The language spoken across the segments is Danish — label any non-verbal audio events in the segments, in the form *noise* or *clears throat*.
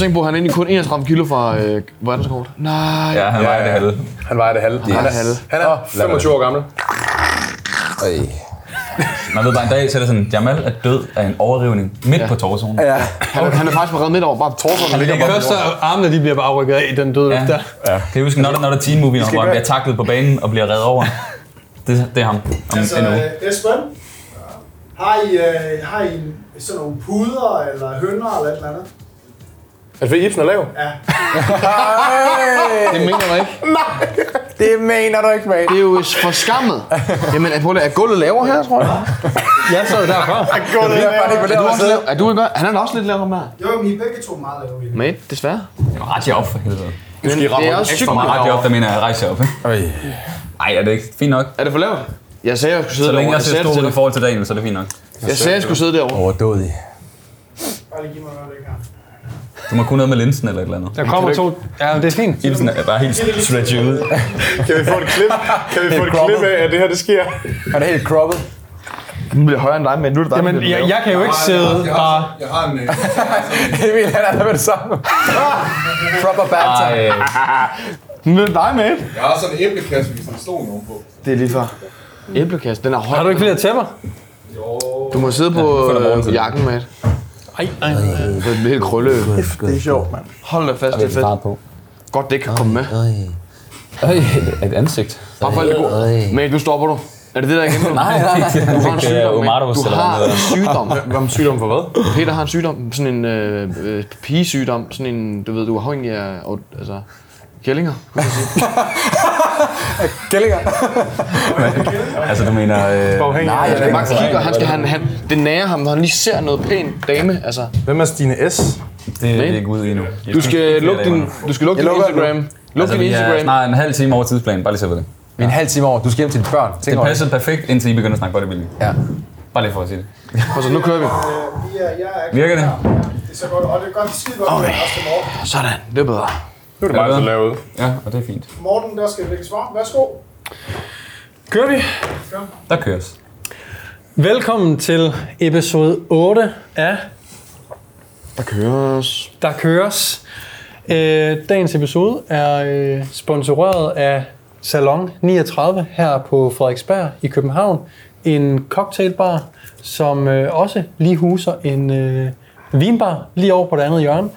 Tænk på, at han er egentlig kun 31 kilo fra øh, verdenskort. Nej. Ja, han var i det halve. Han vejer det halve. Han er halve. Han er 25 år gammel. Øj. Man ved bare en dag, så er det sådan, Jamal er død af en overrivning midt på torsoen. Ja. Han, er, han er faktisk reddet midt over, bare torsen ligger bare. første armene, de bliver bare rykket af i den døde Ja. der. Kan I huske, når der, når der er teen movie, hvor han bliver taklet på banen og bliver reddet over? Det, det er ham om *laughs* Altså, en uge. øh, Esben, har I, øh, har I en- sådan nogle puder eller hønder eller et eller andet? Er det fordi Ibsen er lav? Ja. Det mener du ikke. *laughs* Det mener du ikke, mate. Det er jo forskammet. Jamen, er, er gulvet lavere her, tror jeg? Jeg sad. Gulvet er ikke på Er det du også lav? Er du ikke? Han er også lidt lavere her. Jo, men I er begge to meget lave i det. Mate, desværre. Ret jer op for helvede. Men det er også sygt. For meget ret jer op, der mener jeg, rejse jer op. ikke? Ej, er det ikke fint nok? Er det for lavt? Jeg sagde, jeg skulle sidde Så længe derovre. jeg ser sagde, det stor til ud i forhold til Daniel, så er det fint nok. jeg sagde, jeg skulle sidde derovre. Overdådig. Bare lige giv mig noget her. Du må kunne noget med linsen eller et eller andet. Der kommer to... Ja, det er fint. Ibsen er bare helt stretchy ud. Kan vi få et klip? Kan vi få et klip af, at det her det sker? Han er helt cropped. Nu bliver højere end dig, men nu er det dig. Jamen, jeg, jeg kan jo ikke sidde Jeg og... har, jeg har en... øh, Det vil *laughs* han er med det samme. *laughs* Proper banter. Ej, Nu er det dig, mate. Jeg har sådan en æblekasse, hvis der står nogen på. Det er lige før. Æblekasse, den er høj. Har du ikke flere tæpper? Du må sidde på øh, jakken, mate. Ej, ej. Det er helt krølle. Det er sjovt, mand. Hold da fast, det er fedt. start på. Godt, det kan komme med. Øj, et ansigt. Bare for alt det gode. Mate, nu stopper du. Er det det, der er igen? *laughs* Nej, nej, nej. Du har en er sygdom, Du eller har en sygdom. Hvad sygdom for hvad? Peter har en sygdom, sådan en øh, øh, pigesygdom, sådan en, du ved, du er afhængig af, altså, kællinger. Gællinger. *laughs* *laughs* Altså, du mener... Øh, Nej, jeg bare kigge, og han skal, han, han, det nærer ham, når han lige ser noget pæn dame, altså. Hvem er Stine S? det er ikke ude endnu. Du skal lukke din, du skal lukke din Instagram. Luk Altså, din er Instagram. snart en halv time over tidsplanen. Bare lige så ved det. Vi er en halv time over. Du skal hjem til dine børn. Tænk Det over passer perfekt, indtil I begynder at snakke bodybuilding. Ja. Bare lige for at sige det. Og så nu kører vi. Øh, er, er Virker det? Ja, det er så godt, og det er godt skide godt, okay. Sådan, det er bedre. Nu er det mig, der lavet. Ja, og det er fint. Morten, der skal lægge svar. Værsgo. Kører vi? Der køres. Velkommen til episode 8 af Der køres. Der Køres. Øh, dagens episode er øh, sponsoreret af Salon 39 her på Frederiksberg i København. En cocktailbar, som øh, også lige huser en øh, vinbar lige over på det andet hjørne,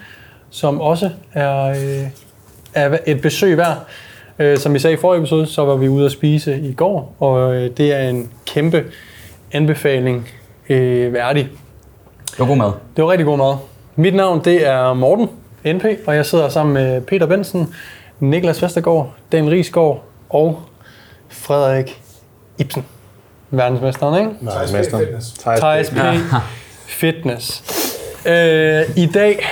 som også er, øh, er et besøg værd. Øh, som vi sagde i forrige episode, så var vi ude at spise i går, og øh, det er en kæmpe anbefaling øh, værdig. Det var god mad. Det var rigtig god mad. Mit navn det er Morten NP, og jeg sidder sammen med Peter Bensen, Niklas Vestergaard, Dan Riesgaard og Frederik Ibsen. Verdensmesteren, ikke? Thijs P. Fitness. Thijs P. Fitness. Øh, I dag,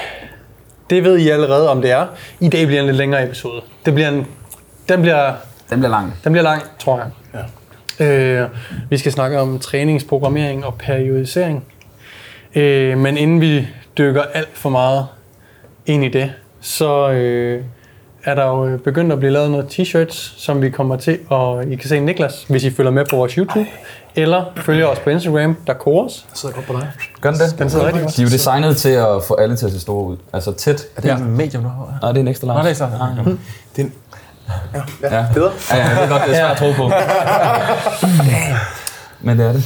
det ved I allerede om det er, i dag bliver en lidt længere episode. Det bliver en, den, bliver, Den bliver lang. den bliver lang, tror jeg. Ja. Øh, vi skal snakke om træningsprogrammering og periodisering. Øh, men inden vi dykker alt for meget ind i det, så øh, er der jo begyndt at blive lavet noget t-shirts, som vi kommer til, og I kan se Niklas, hvis I følger med på vores YouTube, eller følger os på Instagram, der kores. sidder godt på dig. Gør den det? Den sidder rigtig godt. De er jo designet til at få alle til at se store ud. Altså tæt. Er det ja. en medium, du har? Nej, det er en ekstra large. Nå, det er så. Ah, ja. Det er en... Ja. Bedre? Ja, ja, det er godt, det er svært at tro på. *laughs* Men det er det.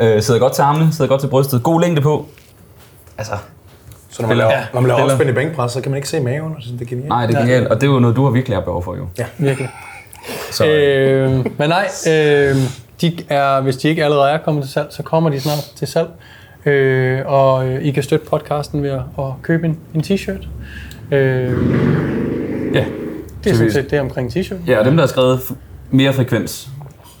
øh, sidder godt til armene, sidder godt til brystet. God længde på. Altså, Så når man laver, Ja. når man laver Piller. opspænd i bænkpres, så kan man ikke se maven. og Det er genialt. nej, det er genialt. Og det er jo noget, du har virkelig har behov for, jo. Virkelig. Så, Øh, men nej, øh, de er, hvis de ikke allerede er kommet til salg, så kommer de snart til salg. Øh, og øh, I kan støtte podcasten ved at, at købe en, en t-shirt. Øh, ja. det er Så sådan set det omkring t-shirt. ja, og dem, der har skrevet f- mere frekvens,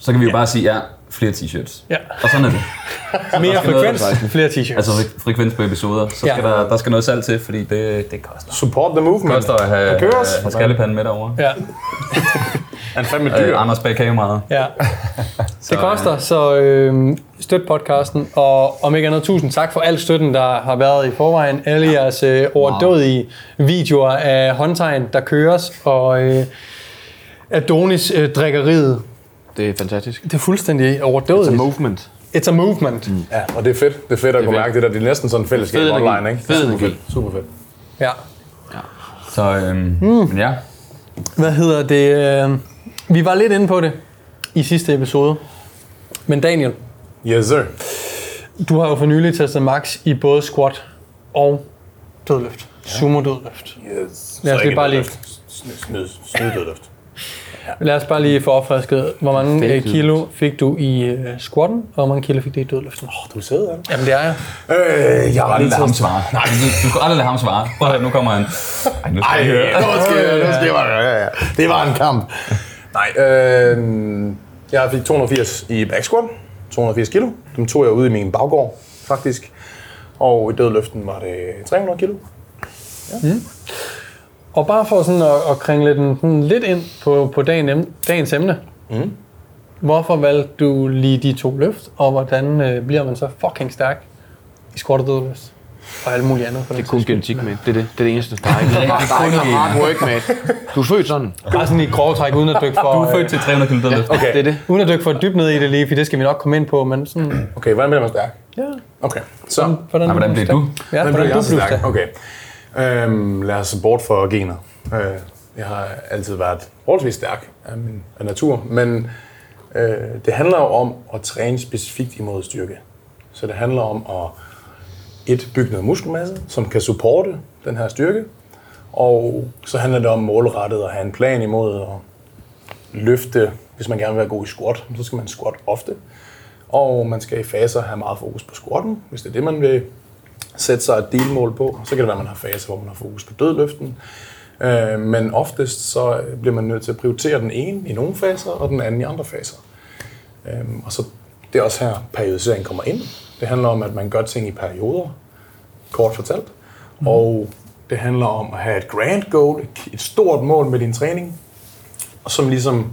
så kan vi jo bare sige, ja, flere t-shirts. Ja. Og sådan er det. *laughs* Mere skal noget- frekvens, flere t-shirts. Altså fre- frekvens på episoder, så Ja. skal der, der skal noget salg til, fordi det, det koster. Support the movement. Det koster at have, have skallepanden med derovre. ja, *laughs* Han er fandme dyr. Øh, Anders bag kameraet. ja. *laughs* Det koster, så øh, støt podcasten. Og om ikke andet, tusind tak for al støtten, der har været i forvejen. Alle jeres øh, overdådige videoer af håndtegn, der køres, og øh, Adonis øh, drikkeriet. Det er fantastisk. Det er fuldstændig It's a overdådigt. movement. It's a movement. Mm. Ja, og det er fedt. Det er fedt at kunne fedt. mærke det der. Det er næsten sådan en fællesskab Fed energi. online, ikke? Fed Super fedt. Super fedt. Ja. Så øhm, mm. men ja, Hvad hedder det? øh, Vi var lidt inde på det i sidste episode. Men Daniel, Yes, sir. du har jo for nylig testet max i både squat og dødløft. Sumo dødløft. Yes. Lad os Så lige bare lige-. Snyd, dødløft. Lad os bare lige få opfrisket, hvor mange Fake øh, kilo fik du i øh, squatten, og hvor mange kilo fik du i dødløften? Åh, du er sød, du? Jamen det er jeg. Øh, jeg har aldrig lige lade ham svare. Nej, du, du skal aldrig lade ham svare. Prøv at nu kommer han. Ej, nu skal Ej, jeg høre. nu skal jeg, nu skal jeg, ja, ja. Det var en kamp. Nej, øh, jeg fik 280 i back squat. 280 kilo. Dem tog jeg ud i min baggård, faktisk. Og i dødløften var det 300 kilo. Og bare for sådan at, at kringle den sådan lidt ind på, på dagen, dagens emne. Mm. Hvorfor valgte du lige de to løft, og hvordan øh, bliver man så fucking stærk i squat og dødløft? Og alt muligt andet. For Det er kun genetik med. Det er det. Det er det eneste. Der er ikke, der er ikke noget hard work med. Du er født sådan. Bare sådan i grove træk, uden at dykke for, Du er født til 300 kilo dødløft. Okay, Det er det. uden at dykke for dybt ned i det lige, for det skal vi nok komme ind på, men sådan, okay hvordan bliver man stærk? ja, Okay, så hvordan, Nej, hvordan blev du? Ja, Hvordan hvordan blev du stærk. Okay. Øhm, lad os se bort for gener. Øh, jeg har altid været forholdsvis stærk af, min, af natur, men øh, det handler jo om at træne specifikt imod styrke. Så det handler om at et, bygge noget muskelmasse, som kan supporte den her styrke, og så handler det om målrettet at have en plan imod at løfte, hvis man gerne vil være god i squat, så skal man squat ofte. Og man skal i faser have meget fokus på squatten, hvis det er det, man vil sætte sig et delmål på. Så kan det være, at man har faser, hvor man har fokus på dødløften. Øh, men oftest så bliver man nødt til at prioritere den ene i nogle faser, og den anden i andre faser. Øh, og så det er også her, periodisering kommer ind. Det handler om, at man gør ting i perioder, kort fortalt. Mm. Og det handler om at have et grand goal, et- stort mål med din træning, og som ligesom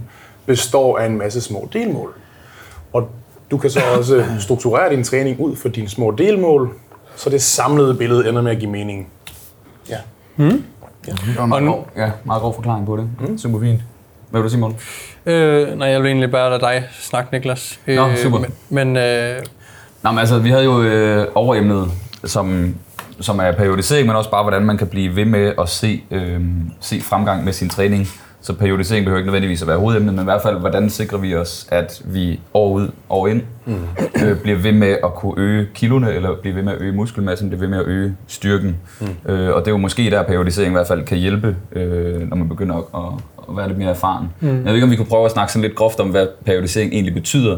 består af en masse små delmål. Og du kan så også *clears throat* strukturere din træning ud for dine små delmål, så det samlede billede ender med at give mening. Ja. Og nu, ja, meget grov forklaring på det. Mm. Super fint. Hvad vil du sige, Morten? Øh, nej, jeg vil egentlig bare lade dig snakke, Niklas. Øh, Nå, super. Men, men øh, Nå, men altså, vi havde jo øh, overemnet, som, som er periodisering, men også bare, hvordan man kan blive ved med at se, øh, se fremgang med sin træning. Så periodisering behøver ikke nødvendigvis at være hovedemnet, men i hvert fald, hvordan sikrer vi os, at vi år ud, år ind, mm. øh, bliver ved med at kunne øge kiloene, eller blive ved med at øge muskelmassen, blive ved med at øge styrken. Mm. Øh, og det er jo måske der, periodisering i hvert fald kan hjælpe, øh, når man begynder at, at, at være lidt mere erfaren. Mm. Jeg ved ikke, om vi kunne prøve at snakke sådan lidt groft om, hvad periodisering egentlig betyder,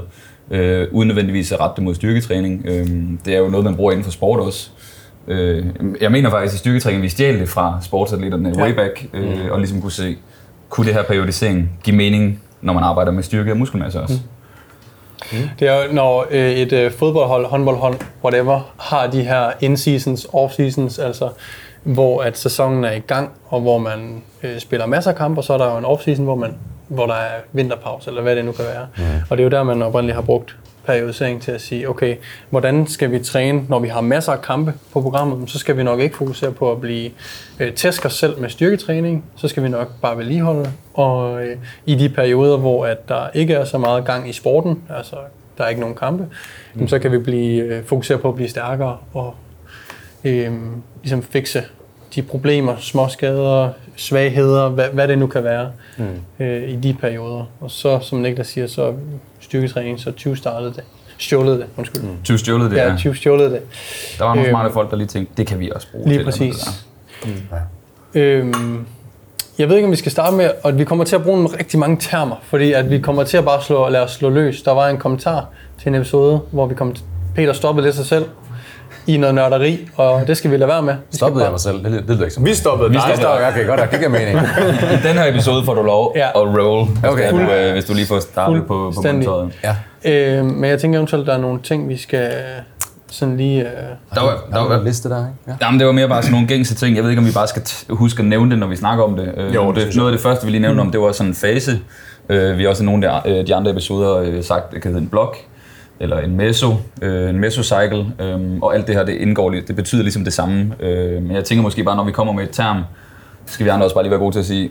øh, uden nødvendigvis at rette det mod styrketræning. Øh, det er jo noget, man bruger inden for sport også. Øh, jeg mener faktisk, at styrketræning, vi stjal det fra sportsatleterne ja. way back, øh, og ligesom kunne se, kunne det her periodisering give mening, når man arbejder med styrke og muskelmasse også? det er jo, når øh, et øh, fodboldhold, håndboldhold, whatever, har de her in-seasons, off-seasons, altså hvor at sæsonen er i gang, og hvor man øh, spiller masser af kampe, og så er der jo en off-season, hvor, man, hvor der er vinterpause, eller hvad det nu kan være. Mm. Og det er jo der, man oprindeligt har brugt periodisering til at sige, okay, hvordan skal vi træne, når vi har masser af kampe på programmet, så skal vi nok ikke fokusere på at blive øh, tæske os selv med styrketræning, så skal vi nok bare vedligeholde, og øh, i de perioder, hvor at der ikke er så meget gang i sporten, altså der er ikke nogen kampe, mm. så kan vi blive, øh, fokusere på at blive stærkere og øh, ligesom fikse de problemer, små skader, svagheder, hvad, hvad det nu kan være mm. øh, i de perioder. Og så, som Niklas siger, så er styrketræning, så 20 startede det. Stjålede det, undskyld. Mm. 20 stjålet det, Ja, ja. 20 stjålede det. Der var nogle Øhm, smarte folk, der lige tænkte, det kan vi også bruge Lige til. præcis. Øhm, jeg ved ikke, om vi skal starte med, og vi kommer til at bruge nogle rigtig mange termer, fordi at vi kommer til at bare slå, lade os slå løs. Der var en kommentar til en episode, hvor vi kom, Peter stoppede lidt sig selv i noget nørderi, og det skal vi lade være med. Vi Stoppede jeg mig selv? Det, det lyder ikke som Vi stoppede Vi dig. stoppede. Okay, godt. Det giver mening. *laughs* I den her episode får du lov Ja. at roll, Okay. hvis, du, øh, hvis du lige får startet på, på monitoret. Ja. Øh, men jeg tænker eventuelt, der er nogle ting, vi skal sådan lige... Øh, Der var, der Der var var, en liste der, ikke? Ja. Jamen, det var mere bare sådan nogle gængse ting. Jeg ved ikke, om vi bare skal t- huske at nævne det, når vi snakker om det. Øh, Jo, det det, noget af det første, vi lige nævnte om, det var sådan en fase. Øh, vi har også i nogle af de, de andre episoder øh, sagt, det kan hedde en blok, eller en meso, øh, en mesocycle, øh, og alt det her, det indgår, det betyder ligesom det samme. Øh, men jeg tænker måske bare, når vi kommer med et term, skal vi andre også bare lige være gode til at sige,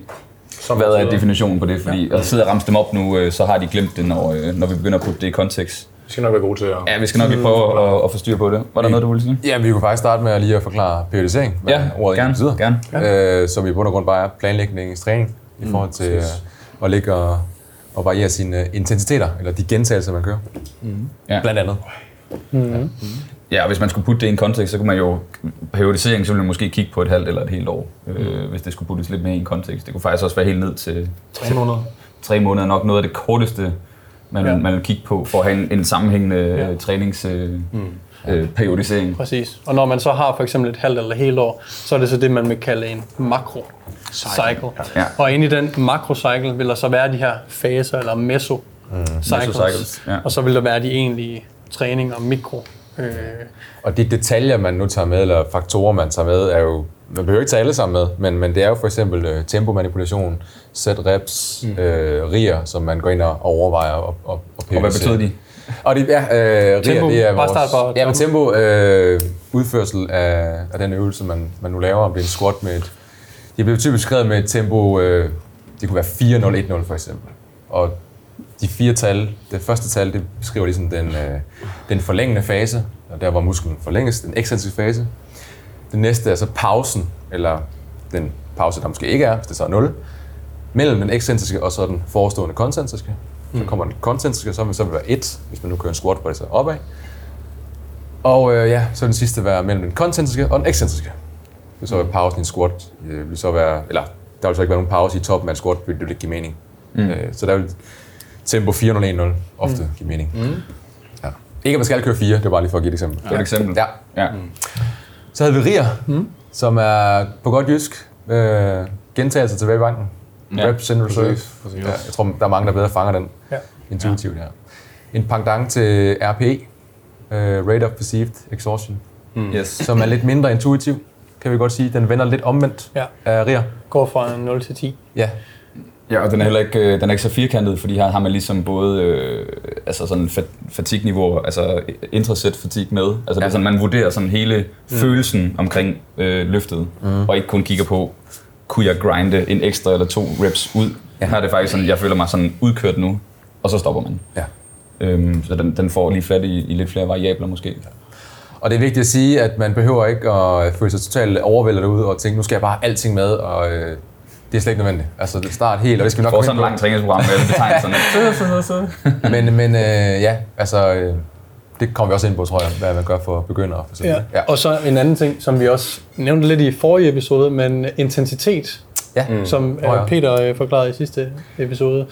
hvad er definitionen på det, fordi jeg sidder og ramse dem op nu, øh, så har de glemt det, når, øh, når vi begynder at putte det i kontekst. Vi skal nok være gode til at... Ja, vi skal nok lige prøve at, at få styr på det. Var der noget, du ville sige? Ja, vi kunne faktisk starte med at lige at forklare periodisering, hvad Ja, ordet gerne. betyder. gerne. Øh, som i bund og grund bare er planlægningstræning i forhold til øh, at ligge og, og variere sine øh, intensiteter, eller de gentagelser, man kører. Ja. Blandt andet. Ja, og hvis man skulle putte det i en kontekst, så kunne man jo, periodisering, så ville man måske kigge på et halvt eller et helt år, øh, hvis det skulle puttes lidt mere i en kontekst. Det kunne faktisk også være helt ned til Tre måneder. tre måneder, nok noget af det korteste, man, Ja. man vil kigge på, for at have en, en sammenhængende Ja. ja. trænings øh, øh, periodisering. Præcis. Og når man så har for eksempel et halvt eller helt år, så er det så det, man vil kalde en makro cycle. Ja. Og inde i den makro cycle vil der så være de her faser, eller meso cycles. Mesocycles, ja. Og så vil der være de egentlige træninger, mikro. Øh, Og de detaljer, man nu tager med, eller faktorer, man tager med, er jo, man behøver ikke tage alle sammen med, men, men det er jo for eksempel øh, tempomanipulation, set reps, mm. øh, rier, som man går ind og overvejer og, og, og Og hvad betyder de? Og det, ja, øh, Tempo. Det er Bare vores, på ja, men tempo, øh, udførsel af, af den øvelse, man, man nu laver, om det er en squat med et, det bliver typisk skrevet med et tempo, øh, det kunne være 4-0-1-0 for eksempel. Og de fire tal, det første tal, det beskriver ligesom den, øh, den forlængende fase, og der hvor musklen forlænges, den ekstensive fase. Den næste er så pausen, eller den pause, der måske ikke er, hvis det så er 0, mellem den eksentriske og så den forestående koncentriske. Så kommer den koncentriske, så vil så være 1, hvis man nu kører en squat, hvor det så opad. Og øh, ja, så vil den sidste være mellem den koncentriske og den ekscentriske. Det vil så være pausen i en squat, øh, vil så være, eller der vil så ikke være nogen pause i toppen af en squat, vil det ikke give mening. Mm. Øh, så der vil tempo 4-0-1-0 ofte mm. give mening. Mm. Ja. Ikke at man skal køre 4, det er bare lige for at give et eksempel. Det er et eksempel. Ja. ja. Så havde vi RIR, mm. som er på godt jysk, øh, gentagelser tilbage i banken. Ja, Ja, Reps in reserve. Ja, jeg tror, der er mange, der bedre fanger den Ja. intuitivt her. En pendant til RPE, øh, Rate of Perceived Exhaustion, Yes. som er lidt mindre intuitiv, kan vi godt sige. Den vender lidt omvendt Ja. af RIR. går fra 0 til 10. Ja, Ja, og den er heller ikke, øh, den er ikke så firkantet, fordi her har man ligesom både øh, altså sådan fat- fatigue-niveau, altså intrasæt fatigue med. Altså ja. det er sådan, man vurderer sådan hele mm. følelsen omkring øh, løftet, mm. og ikke kun kigger på, kunne jeg grinde en ekstra eller to reps ud. Ja. Her er det faktisk sådan, jeg føler mig sådan udkørt nu, og så stopper man. ja. Øhm, så den, den får lige fat i, i lidt flere variabler måske. Og det er vigtigt at sige, at man behøver ikke at føle sig totalt overvældet derude og tænke, nu skal jeg bare have alting med, og øh, det er slet ikke nødvendigt. Altså, det start helt, og det skal vi nok Får komme sådan et langt træningsprogram med alle *laughs* betegnelserne. Men, men øh, ja, altså, øh, det kommer vi også ind på, tror jeg, hvad man gør for begyndere. For eksempel. Ja. Og så en anden ting, som vi også nævnte lidt i forrige episode, men intensitet, ja. som Åh, ja. oh, Peter øh, forklarede i sidste episode.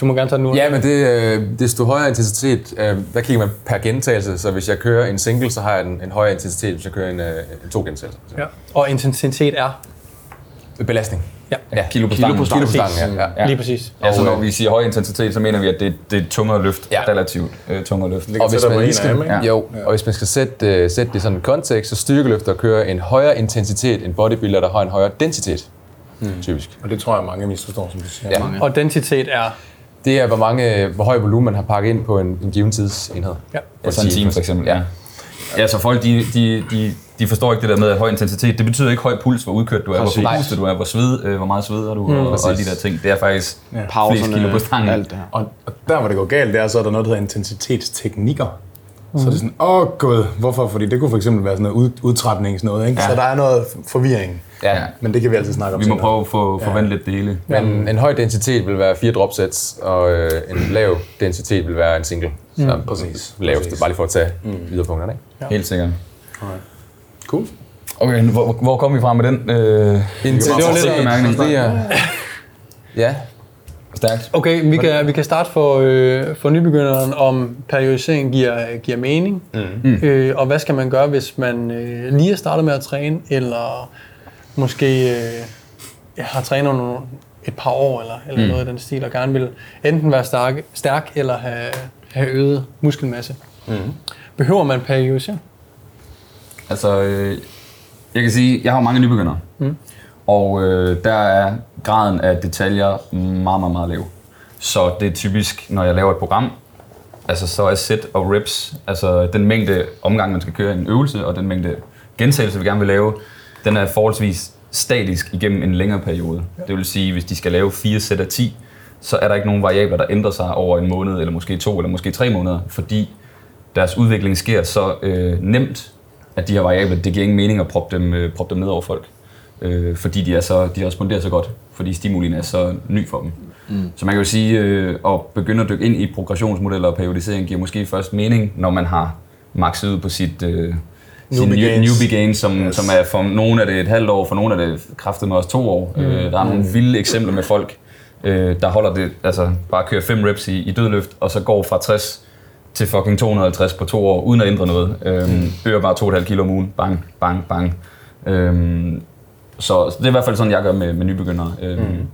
Du må gerne tage den nu. Ja, men det, øh, desto højere intensitet, øh, der kigger man per gentagelse, så hvis jeg kører en single, så har jeg en, en højere intensitet, hvis jeg kører en, øh, en to gentagelser. ja. Og intensitet er Belastning. Ja. ja. Kilo på stangen. Kilo på stangen, ja. ja. Ja. lige præcis. Ja, så Og, når øh, vi siger høj intensitet, så mener vi, at det, det er tungere løft, Ja. relativt øh, tungere løft. Og hvis man på lige skal? Ja. jo, og hvis man skal sætte, uh, sætte det i sådan en kontekst, så styrkeløfter kører en højere intensitet end bodybuilder, der har en højere densitet, mm. typisk. Og det tror jeg, mange misforstår, som du siger. Ja. Mange. Og densitet er Det er, hvor, mange, hvor høj volumen man har pakket ind på en, en given tidsenhed. ja. Ja, sådan en time for eksempel, ja. Ja, så folk, de, de, de, de forstår ikke det der med at høj intensitet. Det betyder ikke høj puls, hvor udkørt du er, Præcis. hvor forpustet du er, hvor, sved, øh, hvor meget sveder du, mm, og, og alle de der ting. Det er faktisk ja. flest Pauserne, kilo på stangen. alt det her. Og, og der, hvor det går galt, det er, så er der noget, der hedder intensitetsteknikker. Mm. Så er det sådan, åh oh, gud, hvorfor? Fordi det kunne for eksempel være sådan noget ud, udtrætning, sådan noget, ikke? Ja. Så der er noget forvirring. Ja. Men det kan vi altid snakke om Vi må senere. prøve at få forventet lidt dele. Men en høj densitet vil være fire dropsets, og øh, en lav densitet vil være en single. Så mm, præcis. Laveste, Præcis. bare lige for at tage mm. yderpunkterne. Ikke? Helt sikkert. Cool. Okay, hvor, hvor kom vi fra med den? Øh, Intensitet, bemærkning. det er... Ja, stærkt. Okay, vi kan, vi kan starte for, øh, for nybegynderen, om periodisering giver, giver mening. Mm. Øh, og hvad skal man gøre, hvis man øh, lige er startet med at træne, eller måske øh, har trænet nogle, et par år, eller, eller mm. noget i den stil, og gerne vil enten være stærk, stærk eller have, have øget muskelmasse. Mm. Behøver man periodisering? Altså, øh, jeg kan sige, jeg har mange nybegyndere. Mm. Og øh, der er graden af detaljer meget, meget, meget lav. Så det er typisk, når jeg laver et program, altså så er set og reps, altså den mængde omgang, man skal køre i en øvelse, og den mængde gentagelse, vi gerne vil lave, den er forholdsvis statisk igennem en længere periode. Det vil sige, hvis de skal lave fire sæt af 10, så er der ikke nogen variabler, der ændrer sig over en måned, eller måske to, eller måske tre måneder, fordi deres udvikling sker så øh, nemt, at de her variabler, det giver ingen mening at proppe dem, øh, proppe dem ned over folk. Øh, fordi de, er så, de responderer så godt, fordi stimulien er så ny for dem. Mm. Så man kan jo sige, øh, at begynde at dykke ind i progressionsmodeller og periodisering giver måske først mening, når man har makset ud på sit, øh, Newbie new, gains. newbie gains, som, Yes. som er for nogle er det et halvt år, for nogle er det kraftet med også to år. Mm. Øh, der er nogle vilde eksempler med folk, øh, der holder det, altså bare kører fem reps i, i dødløft, og så går fra 60 til fucking 250 på to år, uden at ændre noget. Øhm, Øger bare 2,5 kilo om ugen. Bang, bang, bang. Øhm, så så det er i hvert fald sådan, jeg gør med, med nybegyndere. Øhm, mm.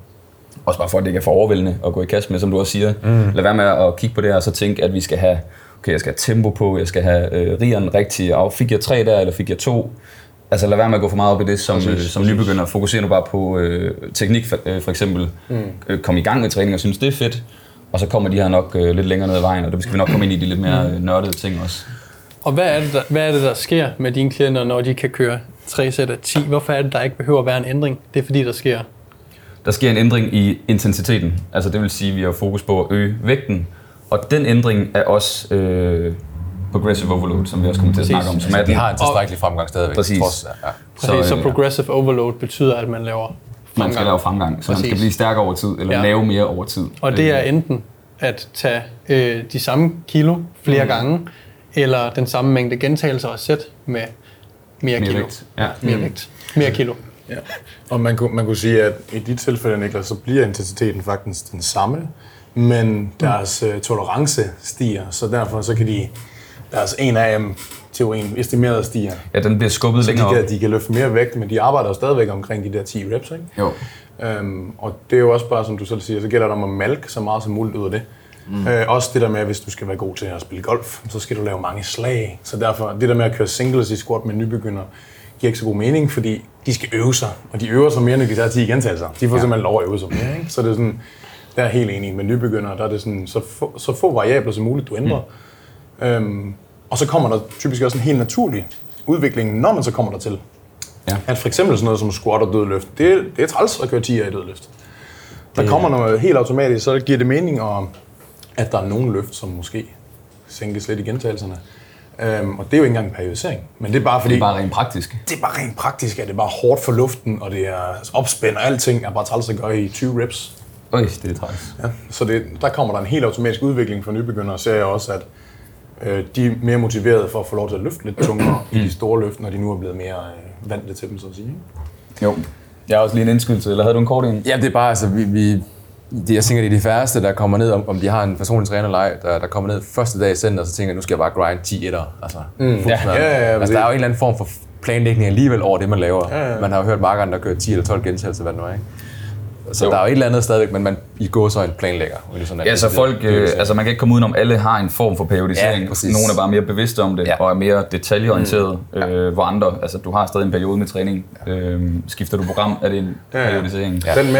Også bare for, at det ikke er for overvældende at gå i kast med, som du også siger. Mm. Lad være med at kigge på det her, og så tænke, at vi skal have, okay, jeg skal have tempo på, jeg skal have øh, rigeren rigtig, og fik jeg tre der, eller fik jeg to? Altså lad være med at gå for meget op i det som, øh, som nybegynder. Fokuser nu bare på øh, teknik for, øh, for eksempel. Mm. Øh, kom i gang med træning og synes, det er fedt. Og så kommer de her nok øh, lidt længere ned ad vejen, og det skal vi nok komme ind i de lidt mere øh, nørdede ting også. Og hvad er, det, der, hvad er det, der sker med dine klienter, når de kan køre 3 sæt af 10? Hvorfor er det, der ikke behøver at være en ændring? Det er fordi, der sker. Der sker en ændring i intensiteten. Altså det vil sige, at vi har fokus på at øge vægten. Og den ændring er også øh, progressive overload, som vi også kommer til at snakke om. Som er De den, har en tilstrækkelig fremgang stadigvæk. Præcis. Trods, ja. Så, så, så øh, progressive overload betyder, at man laver fremgang. man skal lave fremgang, så man skal Præcis. blive stærkere over tid, eller Ja. lave mere over tid. Og det er Øh, enten at tage øh, de samme kilo flere mm. gange, eller den samme mængde gentagelser og sæt med mere, mere kilo. vægt. Ja. Mere vægt. Mere kilo. Ja. Og man kunne, man kunne sige, at i dit tilfælde, Niklas, så bliver intensiteten faktisk den samme, men deres mm. tolerance stiger, så derfor så kan de, deres 1 AM teorien estimeret stiger. ja, den bliver skubbet Så de længere op. kan, de kan løfte mere vægt, men de arbejder stadigvæk omkring de der 10 reps, ikke? Jo. Øhm, og det er jo også bare, som du selv siger, så gælder det om at malke så meget som muligt ud af det. Mm. Øh, også det der med, at hvis du skal være god til at spille golf, så skal du lave mange slag. Så derfor, det der med at køre singles i squat med nybegynder, giver ikke så god mening, fordi de skal øve sig, og de øver sig mere, når de tager 10 gentagelser. De får ja. simpelthen lov at øve sig mere, ikke? Så det er sådan, der er helt enig med nybegyndere, der er det sådan, så få, så få variabler som muligt, du ændrer. Mm. Øhm, og så kommer der typisk også en helt naturlig udvikling, når man så kommer der til. Ja. At for eksempel sådan noget som squat og dødløft, det, det er træls at køre 10 i dødløft. Der kommer noget helt automatisk, så giver det mening, at, at der er nogle løft, som måske sænkes lidt i gentagelserne. Øhm, og det er jo ikke engang en periodisering, men det er bare fordi, Det er bare rent praktisk. det er bare rent praktisk, at det er bare hårdt for luften, og det er opspænd og alting er bare træls at gøre i 20 reps. Øj, det er træls. Ja. Så det, der kommer der en helt automatisk udvikling for nybegyndere, ser jeg også, at øh, de er mere motiverede for at få lov til at løfte lidt tungere i de store løft, når de nu er blevet mere øh, vant til dem, så at sige. Jo. Jeg har også lige en indskydelse, eller havde du en kort en? Ja, det er bare, altså, vi, vi det, jeg tænker, det er de færreste, der kommer ned, om, om de har en personlig træner eller ej, der, der kommer ned første dag i center, og så tænker jeg, nu skal jeg bare grind 10 etter. Altså, mm. Ja, ja, ja, altså, det- der er jo en eller anden form for planlægning alligevel over det, man laver. Ja, ja. Man har jo hørt markeren, der kører 10 eller 12 gentagelser, hvad det nu er, ikke? Så Jo. der er jo et eller andet stadigvæk, men man i går så en planlægger. sådan, Ja, så folk, øh, altså man kan ikke komme udenom, alle har en form for periodisering. Ja, præcis. Nogle er bare mere bevidste om det, Ja. og er mere detaljeorienteret, mm. øh, hvor andre, altså du har stadig en periode med træning. Øh, skifter du program, er det en ja. periodisering. Ja. Den Men-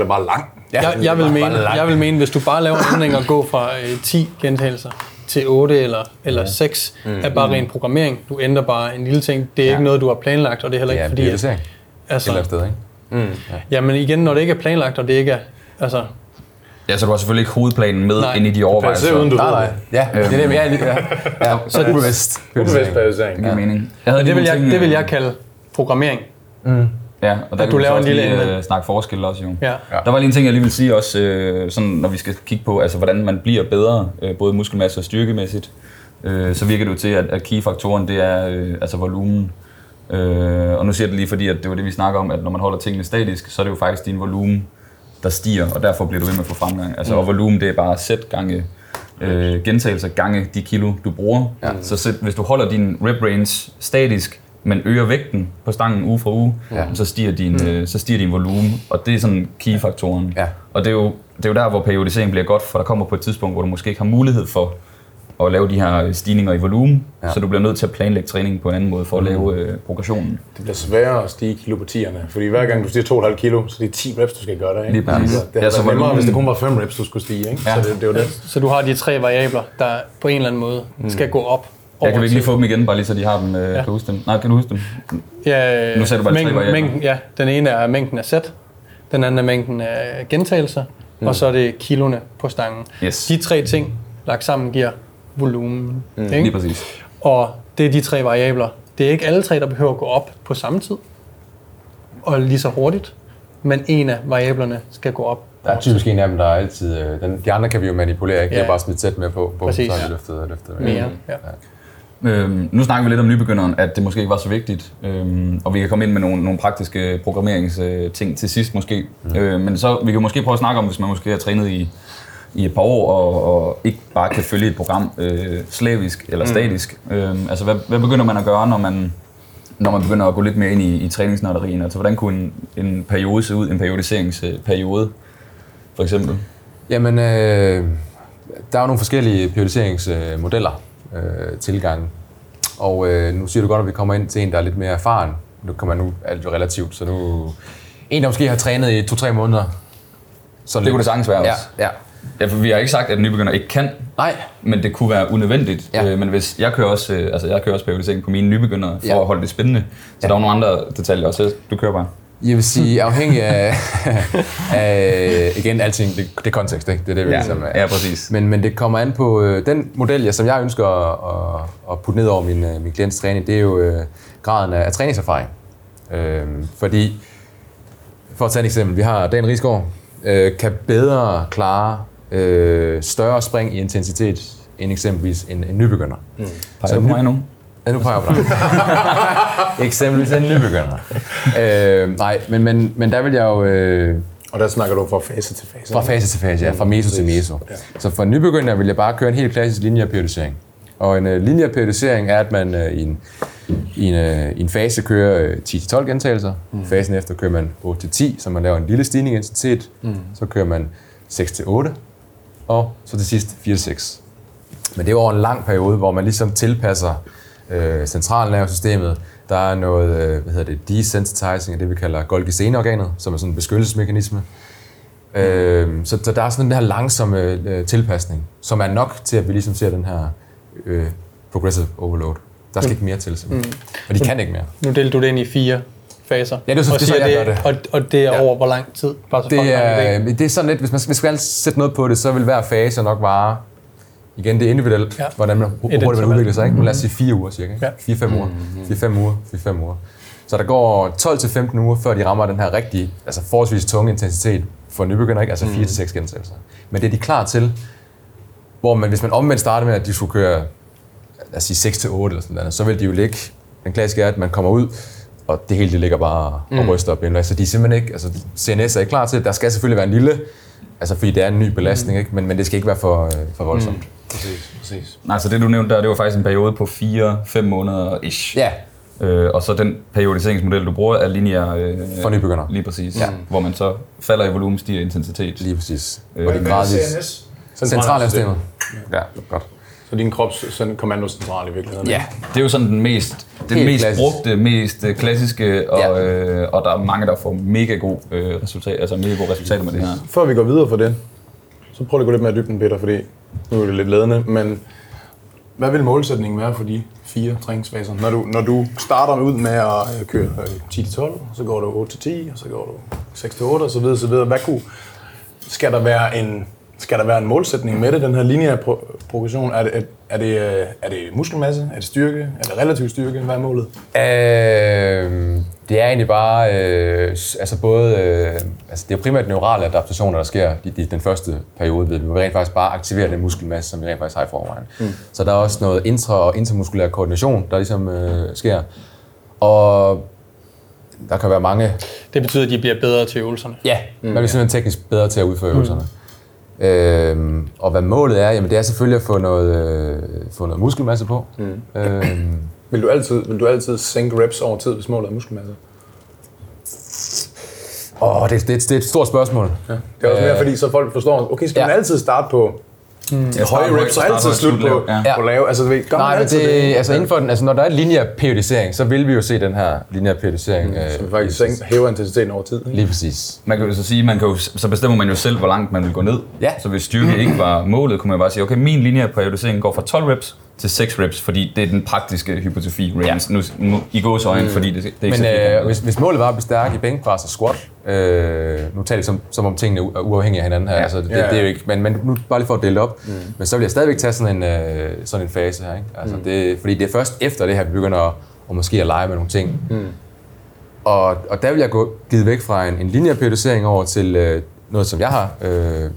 er bare lang. Ja, Jeg, jeg, vil mene, jeg vil mene, hvis du bare laver en ændring og går fra øh, 10 gentagelser til 8 eller, eller 6, mm. er bare ren programmering. Du ændrer bare en lille ting. Det er ja. ikke noget, du har planlagt, og det er heller ikke en fordi... At, periodisering. Et eller andet altså, sted, ikke? Ja, men igen, når det ikke er planlagt, og det ikke er... Altså, Ja, så du har selvfølgelig ikke hovedplanen med Nej. ind i de overvejelser. uden du Nej, nej. det. Ja, det er det, jeg er lige... Ja, ja. så er det ubevidst. Ubevidst periodisering. Det giver mening. Jeg havde det vil, jeg, ting, det vil øh, jeg kalde programmering. Ja, og der at kan du vi laver en også lille lige øh, snakke forskel også jo. Ja. Der var lige en ting, jeg lige vil sige også, øh, sådan, når vi skal kigge på, altså, hvordan man bliver bedre, øh, både muskelmasse og styrkemæssigt. Øh, så virker det jo til, at, at key-faktoren, det er øh, altså volumen. Øh, og nu siger jeg det lige, fordi at det var det, vi snakker om, at når man holder tingene statisk, så er det jo faktisk din volumen, der stiger, og derfor bliver du ved med at få fremgang. Altså, Og volumen, det er bare sæt gange øh, gentagelser gange de kilo, du bruger. Ja. Så sæt, hvis du holder din rep range statisk, men øger vægten på stangen uge for uge, ja. så, stiger din, mm. øh, så stiger din volumen, og det er sådan key-faktoren. Ja. Og det er, jo, det er jo der, hvor periodisering bliver godt, for der kommer på et tidspunkt, hvor du måske ikke har mulighed for at lave de her stigninger i volumen, ja. så du bliver nødt til at planlægge træningen på en anden måde for at lave øh, progressionen. Det bliver sværere at stige kilo på tierne, fordi hver gang du stiger 2,5 kilo, så det er 10 reps, du skal gøre der. Ikke? Lige præcis. Det Ja, har så været nemmere, volumen- hvis det kun var 5 reps, du skulle stige. Ikke? Ja. Så det, det er jo det. Så du har de tre variabler, der på en eller anden måde skal gå op over Jeg kan vi ikke lige få dem igen, bare lige så de har dem, øh, ja. kan huske dem. Nej, kan du huske dem? Ja, Nu sagde du bare de tre mængden, variabler. mængden, ja, den ene er mængden af sæt, den anden er mængden af gentagelser, mm. og så er det kiloene på stangen. Yes. De tre ting lagt sammen giver volumen. Mm. Lige præcis. Og det er de tre variabler. Det er ikke alle tre, der behøver at gå op på samme tid og lige så hurtigt, men en af variablerne skal gå op. Der er typisk en af dem, der er altid... Øh, den, de andre kan vi jo manipulere, ikke? Det Ja. er bare smidt tæt med på, på Præcis. så har vi løftet og løftet. Mere. Ja. Øhm, nu snakker vi lidt om nybegynderen, at det måske ikke var så vigtigt, øhm, og vi kan komme ind med nogle, nogle praktiske programmeringsting til sidst måske. Mm. Øh, men så vi kan måske prøve at snakke om, hvis man måske har trænet i, i et par år, og, og ikke bare kan følge et program øh, slavisk eller statisk. Øhm, altså, hvad, hvad begynder man at gøre, når man, når man begynder at gå lidt mere ind i, i træningsnørderien? Altså, hvordan kunne en, en periode se ud, en periodiseringsperiode, for eksempel? Jamen, øh, der er jo nogle forskellige periodiseringsmodeller, øh, tilgange. Og øh, nu siger du godt, at vi kommer ind til en, der er lidt mere erfaren. Nu kommer nu alt jo relativt, så nu... En, der måske har trænet i to-tre måneder. Så Det kunne det sagtens være også. ja. Ja, for vi har ikke sagt, at nybegynder ikke kan, Nej, men det kunne være unødvendigt. Ja. Ja. Øh, men hvis jeg kører også, øh, altså jeg kører også periodisering på mine nybegyndere for Ja. ja. at holde det spændende. Så ja. der er nogle andre detaljer også. Du kører bare. jeg vil sige afhængig af, *laughs* *laughs* af igen, alting, det, det er kontekst, ikke? Det er det, vi Ja. ligesom er. Ja, præcis. Men, men det kommer an på øh, den model, jeg, som jeg ønsker at, at, at putte ned over min, øh, min klients træning, det er jo øh, graden af, af træningserfaring. Øh, fordi, for at tage et eksempel, vi har Dan Rigsgaard, øh, kan bedre klare øh, større spring i intensitet end eksempelvis en, en nybegynder. Mm. Så på mig nu. Ja, nu peger jeg på dig. *laughs* eksempelvis en nybegynder. øh, nej, men, men, men der vil jeg jo... Øh, Og der snakker du fra fase til fase. fra fase til fase, ja. Fra meso til meso. Så for en nybegynder vil jeg bare køre en helt klassisk lineær periodisering. Og en uh, lineær periodisering er, at man uh, i, en, i, en, uh, i en fase kører uh, 10-12 gentagelser. Mm. Fasen efter kører man 8-10, så man laver en lille stigning i intensitet. Mm. Så kører man 6-8, og så til sidst 4-6. Men det er over en lang periode, hvor man ligesom tilpasser øh, centralnervesystemet. Der er noget, øh, hvad hedder det, desensitizing af det, vi kalder Golgi-seneorganet, som er sådan en beskyttelsesmekanisme. Øh, så, så der er sådan den her langsomme øh, tilpasning, som er nok til, at vi ligesom ser den her øh, progressive overload. Der skal ikke mere til, simpelthen. Og de kan ikke mere. Nu delte du det ind i fire faser. Ja, det er så- og det er siger jeg gør Og, og det er Ja. over hvor lang tid? Bare så Det er, det er sådan lidt, hvis man hvis man skal sætte noget på det, så vil hver fase nok vare, igen det er individuelt, Ja. hvordan man, hvor hurtigt man udvikler sig. Ikke? Men lad os sige fire uger cirka. Ja. 4-5 uger. 4-5 uger. 4-5 uger. Så der går 12-15 uger, før de rammer den her rigtige, altså forholdsvis tunge intensitet for nybegynder, ikke? altså 4-6 gentagelser. Men det er de klar til, hvor man, hvis man omvendt starter med, at de skulle køre lad os sige 6-8 eller sådan noget, så vil de jo ligge, den klassiske er, at man kommer ud, og det hele det ligger bare og ryster op i Så de er simpelthen ikke, altså CNS er ikke klar til det. Der skal selvfølgelig være en lille, altså fordi det er en ny belastning, ikke? Men, men det skal ikke være for, øh, for voldsomt. Præcis, præcis. Nej, så det du nævnte der, det var faktisk en periode på 4-5 måneder ish. Ja, Øh, og så den periodiseringsmodel, du bruger, er lineær... Øh, for nybegynder. Lige præcis. Ja. Hvor man så falder i volumen, stiger i intensitet. Lige præcis. Øh, Hvor det er gradvist. CNS. Centralsystemet. Ja, godt. Så din krops sådan kommandocentral i virkeligheden. Ja, det er jo sådan den mest, den Helt mest klassisk. brugte, mest øh, klassiske, og, Ja. øh, og der er mange, der får mega god øh, resultat, altså mega gode resultater med det her. Før vi går videre for det, så prøv at gå lidt mere i dybden, Peter, fordi nu er det lidt ledende, men hvad vil målsætningen være for de fire træningsfaser? Når du, når du starter ud med at øh, køre øh, 10-12, så går du 8-10, og så går du 6-8 og så videre, så videre. Hvad kunne, skal der være en skal der være en målsætning med det, den her lineære pro- progression? Er det, er, er, det, er det muskelmasse? Er det styrke? Er det relativ styrke? Hvad er målet? Øh, det er egentlig bare, øh, altså både, øh, altså det er primært neurale adaptationer, der sker i, i den første periode, ved vi rent faktisk bare aktiverer den muskelmasse, som vi rent faktisk har i forvejen. Mm. Så der er også noget intra- og intermuskulær koordination, der ligesom øh, sker. Og der kan være mange... Det betyder, at de bliver bedre til øvelserne. Ja, mm, man bliver simpelthen teknisk bedre til at udføre øvelserne. Øhm, og hvad målet er, jamen det er selvfølgelig at få noget, øh, få noget muskelmasse på. Mm. Øhm, *clears throat* Vil du altid, vil du altid sænke reps over tid, hvis målet er muskelmasse? åh, det, det, det er et stort spørgsmål. Ja. Det er også mere, Øh, fordi så folk forstår, okay, skal ja. man altid starte på Jeg høje reps, og altid slutte på, Ja. på lave? Altså, ved, gør Nej, men altid det, altså inden for den, altså når der er lineær periodisering, så vil vi jo se den her lineær periodisering. Mm, Så vi faktisk sænker, hæver intensiteten over tid. Ikke? Lige præcis. Man kan jo så sige, man kan jo, så bestemmer man jo selv, hvor langt man vil gå ned. Ja. Så hvis styrke ikke var målet, kunne man bare sige, okay, min linje periodisering går fra 12 reps til 6 reps, fordi det er den praktiske hypotrofi range. Nu, nu, I går øjne, fordi det, det er ikke Men så øh, hvis, hvis målet var at blive stærk i bænkpres og squat, øh, nu taler vi som, som om tingene er uafhængige af hinanden her, ja. altså, det, Ja, ja. det er jo ikke, men, men nu bare lige for at dele op, mm. men så vil jeg stadigvæk tage sådan en, øh, sådan en fase her, ikke? Altså, mm. det, fordi det er først efter det her, vi begynder at, at måske at lege med nogle ting. Mm. Og, og der vil jeg gå givet væk fra en, en lineær periodisering over til øh, noget, som jeg har, øh,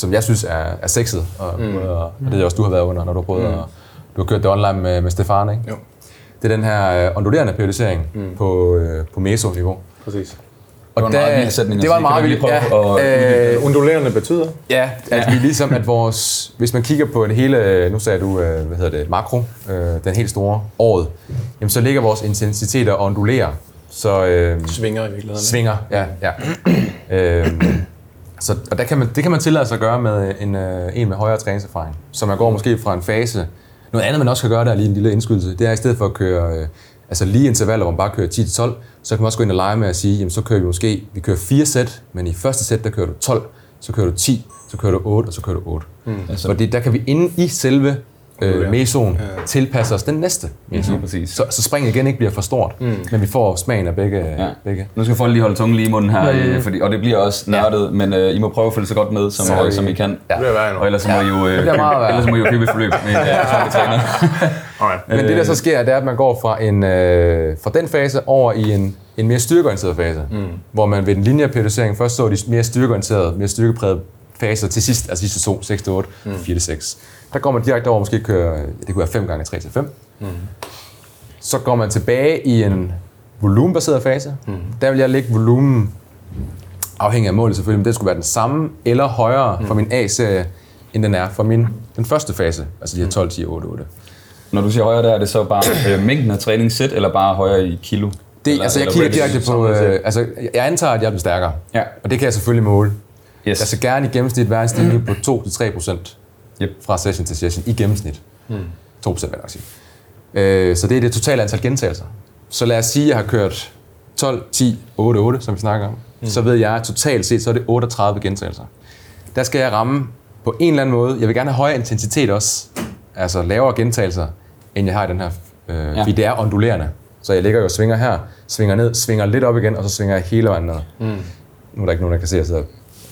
som jeg synes er, er sexet, og, mm. og, og det er også du har været under, når du har prøvet mm. at, du har kørt det online med, med Stefan, ikke? Jo. Det er den her øh, ondulerende periodisering mm. på, øh, på meso-niveau. Præcis. Og Det var en meget vild sætning Det var sige. meget prøve Ja, at øh, Undulerende betyder? ja, at vi ligesom, at vores, hvis man kigger på det hele, nu sagde du, øh, hvad hedder det, makro, øh, den helt store året, jamen så ligger vores intensiteter og ondulerer. Så øh, Svinger i virkeligheden. svinger, ja, ja. *clears throat* øh, så, og der kan man, det kan man tillade sig at gøre med en, øh, en med højere træningserfaring. Så man går måske fra en fase... Noget andet, man også kan gøre, der er lige en lille indskydelse, det er i stedet for at køre øh, altså lige intervaller, hvor man bare kører 10-12, så kan man også gå ind og lege med at sige, jamen så kører vi måske, vi kører fire sæt, men i første sæt, der kører du 12, så kører du 10, så kører du 8, og så kører du 8. Mm. Altså- Fordi der kan vi inde i selve øh, mesoen tilpasse os den næste meso. Præcis. Så, så springet igen ikke bliver for stort, mm. men vi får smagen af begge. Ja. begge. Nu skal folk lige holde tungen lige i munden her, mm. fordi, og det bliver også nørdet, men øh, I må prøve at følge så godt med, som, øh, som I kan. Ja. Og ellers så må I jo, øh, købe, *laughs* ellers må I jo købe et forløb med øh. *laughs* Alright. Men det der så sker, det er, at man går fra, en, øh, fra den fase over i en, en mere styrkeorienteret fase, mm. hvor man ved den lineære periodisering først så de mere styrkeorienterede, mere styrkeprægede faser til sidst, altså sidste to, 6-8, mm. 4-6. Der går man direkte over, måske kører, det kunne være 5 gange 3 til 5. Mm. Så går man tilbage i en volumenbaseret fase. Mm. Der vil jeg lægge volumen, afhængig af målet selvfølgelig, men det skulle være den samme eller højere mm. for min A-serie, end den er for min, den første fase, altså de her 12, 10, 8, 8. Når du siger højere der, er det så bare øh, mængden af træningssæt, eller bare højere i kilo? Det, Eller- altså, jeg eller kigger er direkte på... Øh, altså, jeg antager, at jeg bliver stærkere. Ja. Og det kan jeg selvfølgelig måle. Yes. Jeg skal gerne i gennemsnit være en stigning på 2-3 procent Yep. fra session til session. I gennemsnit. 2 procent vil jeg nok sige. Øh, så det er det totale antal gentagelser. Så lad os sige, at jeg har kørt 12, 10, 8, 8, som vi snakker om. Mm. Så ved jeg, at totalt set, så er det 38 gentagelser. Der skal jeg ramme på en eller anden måde. Jeg vil gerne have højere intensitet også. Altså lavere gentagelser, end jeg har i den her. Øh, ja. Fordi det er ondulerende. Så jeg ligger jo og svinger her, svinger ned, svinger lidt op igen, og så svinger jeg hele vejen ned. Mm. Nu er der ikke nogen, der kan se, at jeg sidder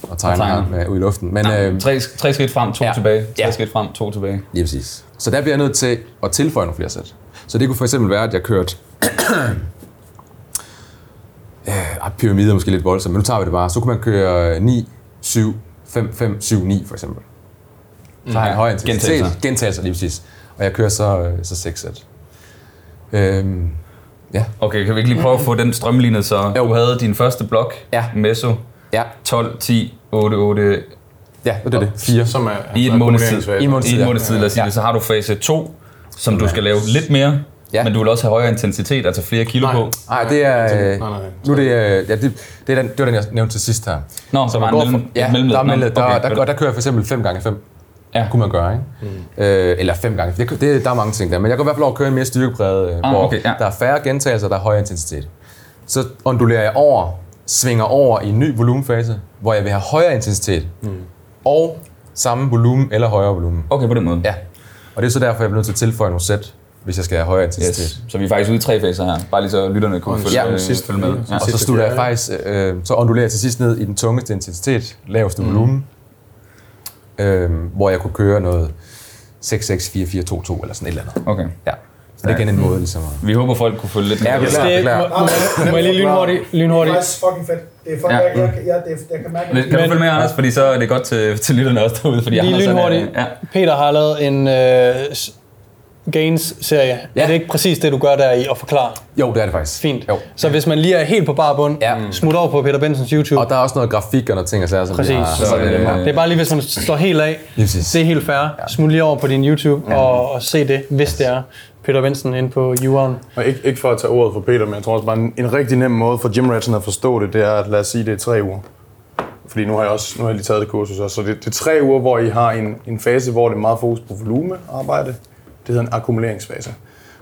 og tegner, Og tegner. med, ude i luften. Men, øh, Tre, tre skridt frem, to Ja. tilbage. Tre Ja. skridt frem, to tilbage. Lige præcis. Så der bliver jeg nødt til at tilføje nogle flere sæt. Så det kunne for eksempel være, at jeg kørte... *clears throat* øh, pyramide er måske lidt voldsomt, men nu tager vi det bare. Så kunne man køre 9, 7, 5, 5, 7, 9 for eksempel. Så har jeg en høj intensitet. Gentagelser. Gentagelser, lige præcis. Og jeg kører så, øh, så 6 sæt. Øhm, ja. Okay, kan vi ikke lige prøve at få den strømlignet, så Jo. du havde din første blok, Ja. meso, Ja, 12, 10, 8, 8, ja det er det. 4. Som er, i en måneds tid. I en måneds tid, ja. måneds tid, lad os sige Ja. det. Så har du fase 2, som du skal lave lidt mere, Ja. men du vil også have højere intensitet, altså flere kilo Nej. på. Nej, det er... øh, Nej, nej, nej. Nu det, øh, ja, det, det, er den, det var den, jeg nævnte til sidst her. Nå, så man var en mellem, ja, et mellemled. der, er mellemled. der, okay, der, der, der kører jeg for eksempel 5 gange 5 Ja. kunne man gøre, ikke? Mm. Øh, eller 5 gange. Det, det, der er mange ting der. Men jeg går i hvert fald over at køre en mere styrkepræget, øh, Ah, hvor okay, ja. der er færre gentagelser, der er højere intensitet. Så ondulerer jeg over, svinger over i en ny volumenfase, hvor jeg vil have højere intensitet. Mm. Og samme volumen eller højere volumen. Okay, på den måde. Ja. Og det er så derfor, jeg bliver nødt til at tilføje nogle sæt, hvis jeg skal have højere intensitet. Yes. Så vi er faktisk ude i tre faser her, bare lige så lytterne kunne følge, Ja, øh, sidste følge med. Ja. Og så slutter jeg faktisk, øh, så ondulerer jeg til sidst ned i den tungeste intensitet, laveste mm. volumen, øh, hvor jeg kunne køre noget 6-6-4-4-2-2 eller sådan et eller andet. Okay. Ja. Så det er igen en måde ligesom at... Vi håber, folk kunne følge lidt. Ja, Det, må, klar. må, jeg lige lynhurtigt? Det er lynhurtigt. faktisk fucking fedt. Det er fucking, Ja. ja. jeg, jeg, jeg, det, jeg kan mærke, Kan du Men- følge med, Anders? Fordi så er det godt til, til lytterne også derude. Fordi Lige er- lynhurtigt. Ja. Peter har lavet en øh, Gains-serie. Ja. Er det ikke præcis det, du gør der i at forklare? Jo, det er det faktisk. Fint. Jo. Så hvis man lige er helt på bar bund, Ja. smut over på Peter Bensons YouTube. Og der er også noget grafik og noget ting og sager, som Præcis. har. Så, Så, det er det er bare lige, hvis man står helt af. Lige præcis. Det er helt fair. Smut lige over på din YouTube og, og se det, hvis det er Peter Vensen ind på UR'en. Og ikke, ikke for at tage ordet for Peter, men jeg tror også bare, en, en rigtig nem måde for gymratsen at forstå det, det er, at lad os sige, det er tre uger. Fordi nu har jeg også nu har jeg lige taget det kursus også. Så det, det er tre uger, hvor I har en, en fase, hvor det er meget fokus på volumearbejde. Det hedder en akkumuleringsfase.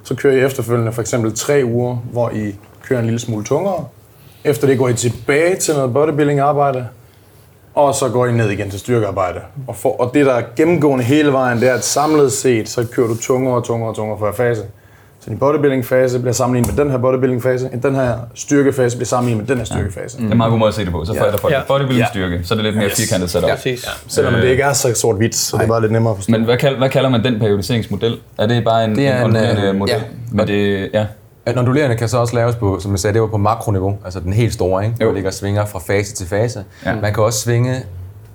Så kører I efterfølgende for eksempel tre uger, hvor I kører en lille smule tungere. Efter det går I tilbage til noget bodybuilding-arbejde og så går I ned igen til styrkearbejde. Og, for, og det, der er gennemgående hele vejen, det er, at samlet set, så kører du tungere og tungere og tungere for hver fase. Så din bodybuilding-fase bliver sammenlignet med den her bodybuilding-fase, den her styrkefase bliver sammenlignet med den her styrkefase. Det er en meget god måde at se det på. Så folk Ja. ja. bodybuilding styrke, så er det lidt mere firkantet sat op. Præcis. Selvom det ikke er så sort-hvidt, så det er bare lidt nemmere at forstå. Men hvad, kald, hvad kalder man den periodiseringsmodel? Er det bare en, Det er en, en, ondulerende øh, model? ja. Men det, ja. At ondulerende kan så også laves på, som jeg sagde, det var på makroniveau, altså den helt store, ikke? Jo. Der ligger svinger fra fase til fase. Ja. Man kan også svinge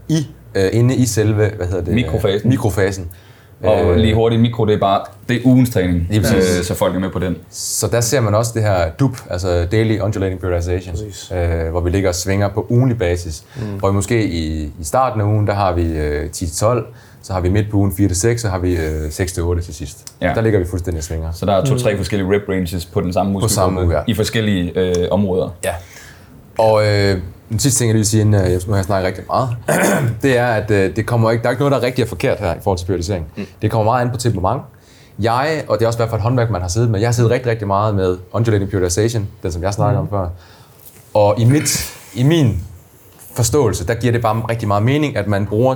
i, øh, inde i selve, hvad hedder det? Mikrofasen. Mikrofasen. Og Øh, lige hurtigt, mikro, det er bare det er ugens træning, Lige præcis. øh, så folk er med på den. Så der ser man også det her DUP, altså Daily Undulating Periodization, øh, hvor vi ligger og svinger på ugenlig basis. Mm. Hvor vi måske i, i starten af ugen, der har vi øh, 10-12, så har vi midt på ugen 4-6, så har vi øh, 6-8 til sidst. Ja. Der ligger vi fuldstændig og svinger. Så der er to-tre forskellige rep ranges på den samme muskelgruppe samme uge, ja. i forskellige øh, områder. Ja. Og øh, den sidste ting, jeg lige vil sige, inden øh, nu har jeg snakket rigtig meget, *clears throat* det er, at øh, det kommer ikke, der er ikke noget, der er rigtigt og forkert her i forhold til periodisering. Mm. Det kommer meget an på temperament. Jeg, og det er også i hvert fald et håndværk, man har siddet med, jeg har siddet rigtig, rigtig meget med undulating periodization, den som jeg snakkede mm. om før. Og i, mit, i min forståelse, der giver det bare rigtig meget mening, at man bruger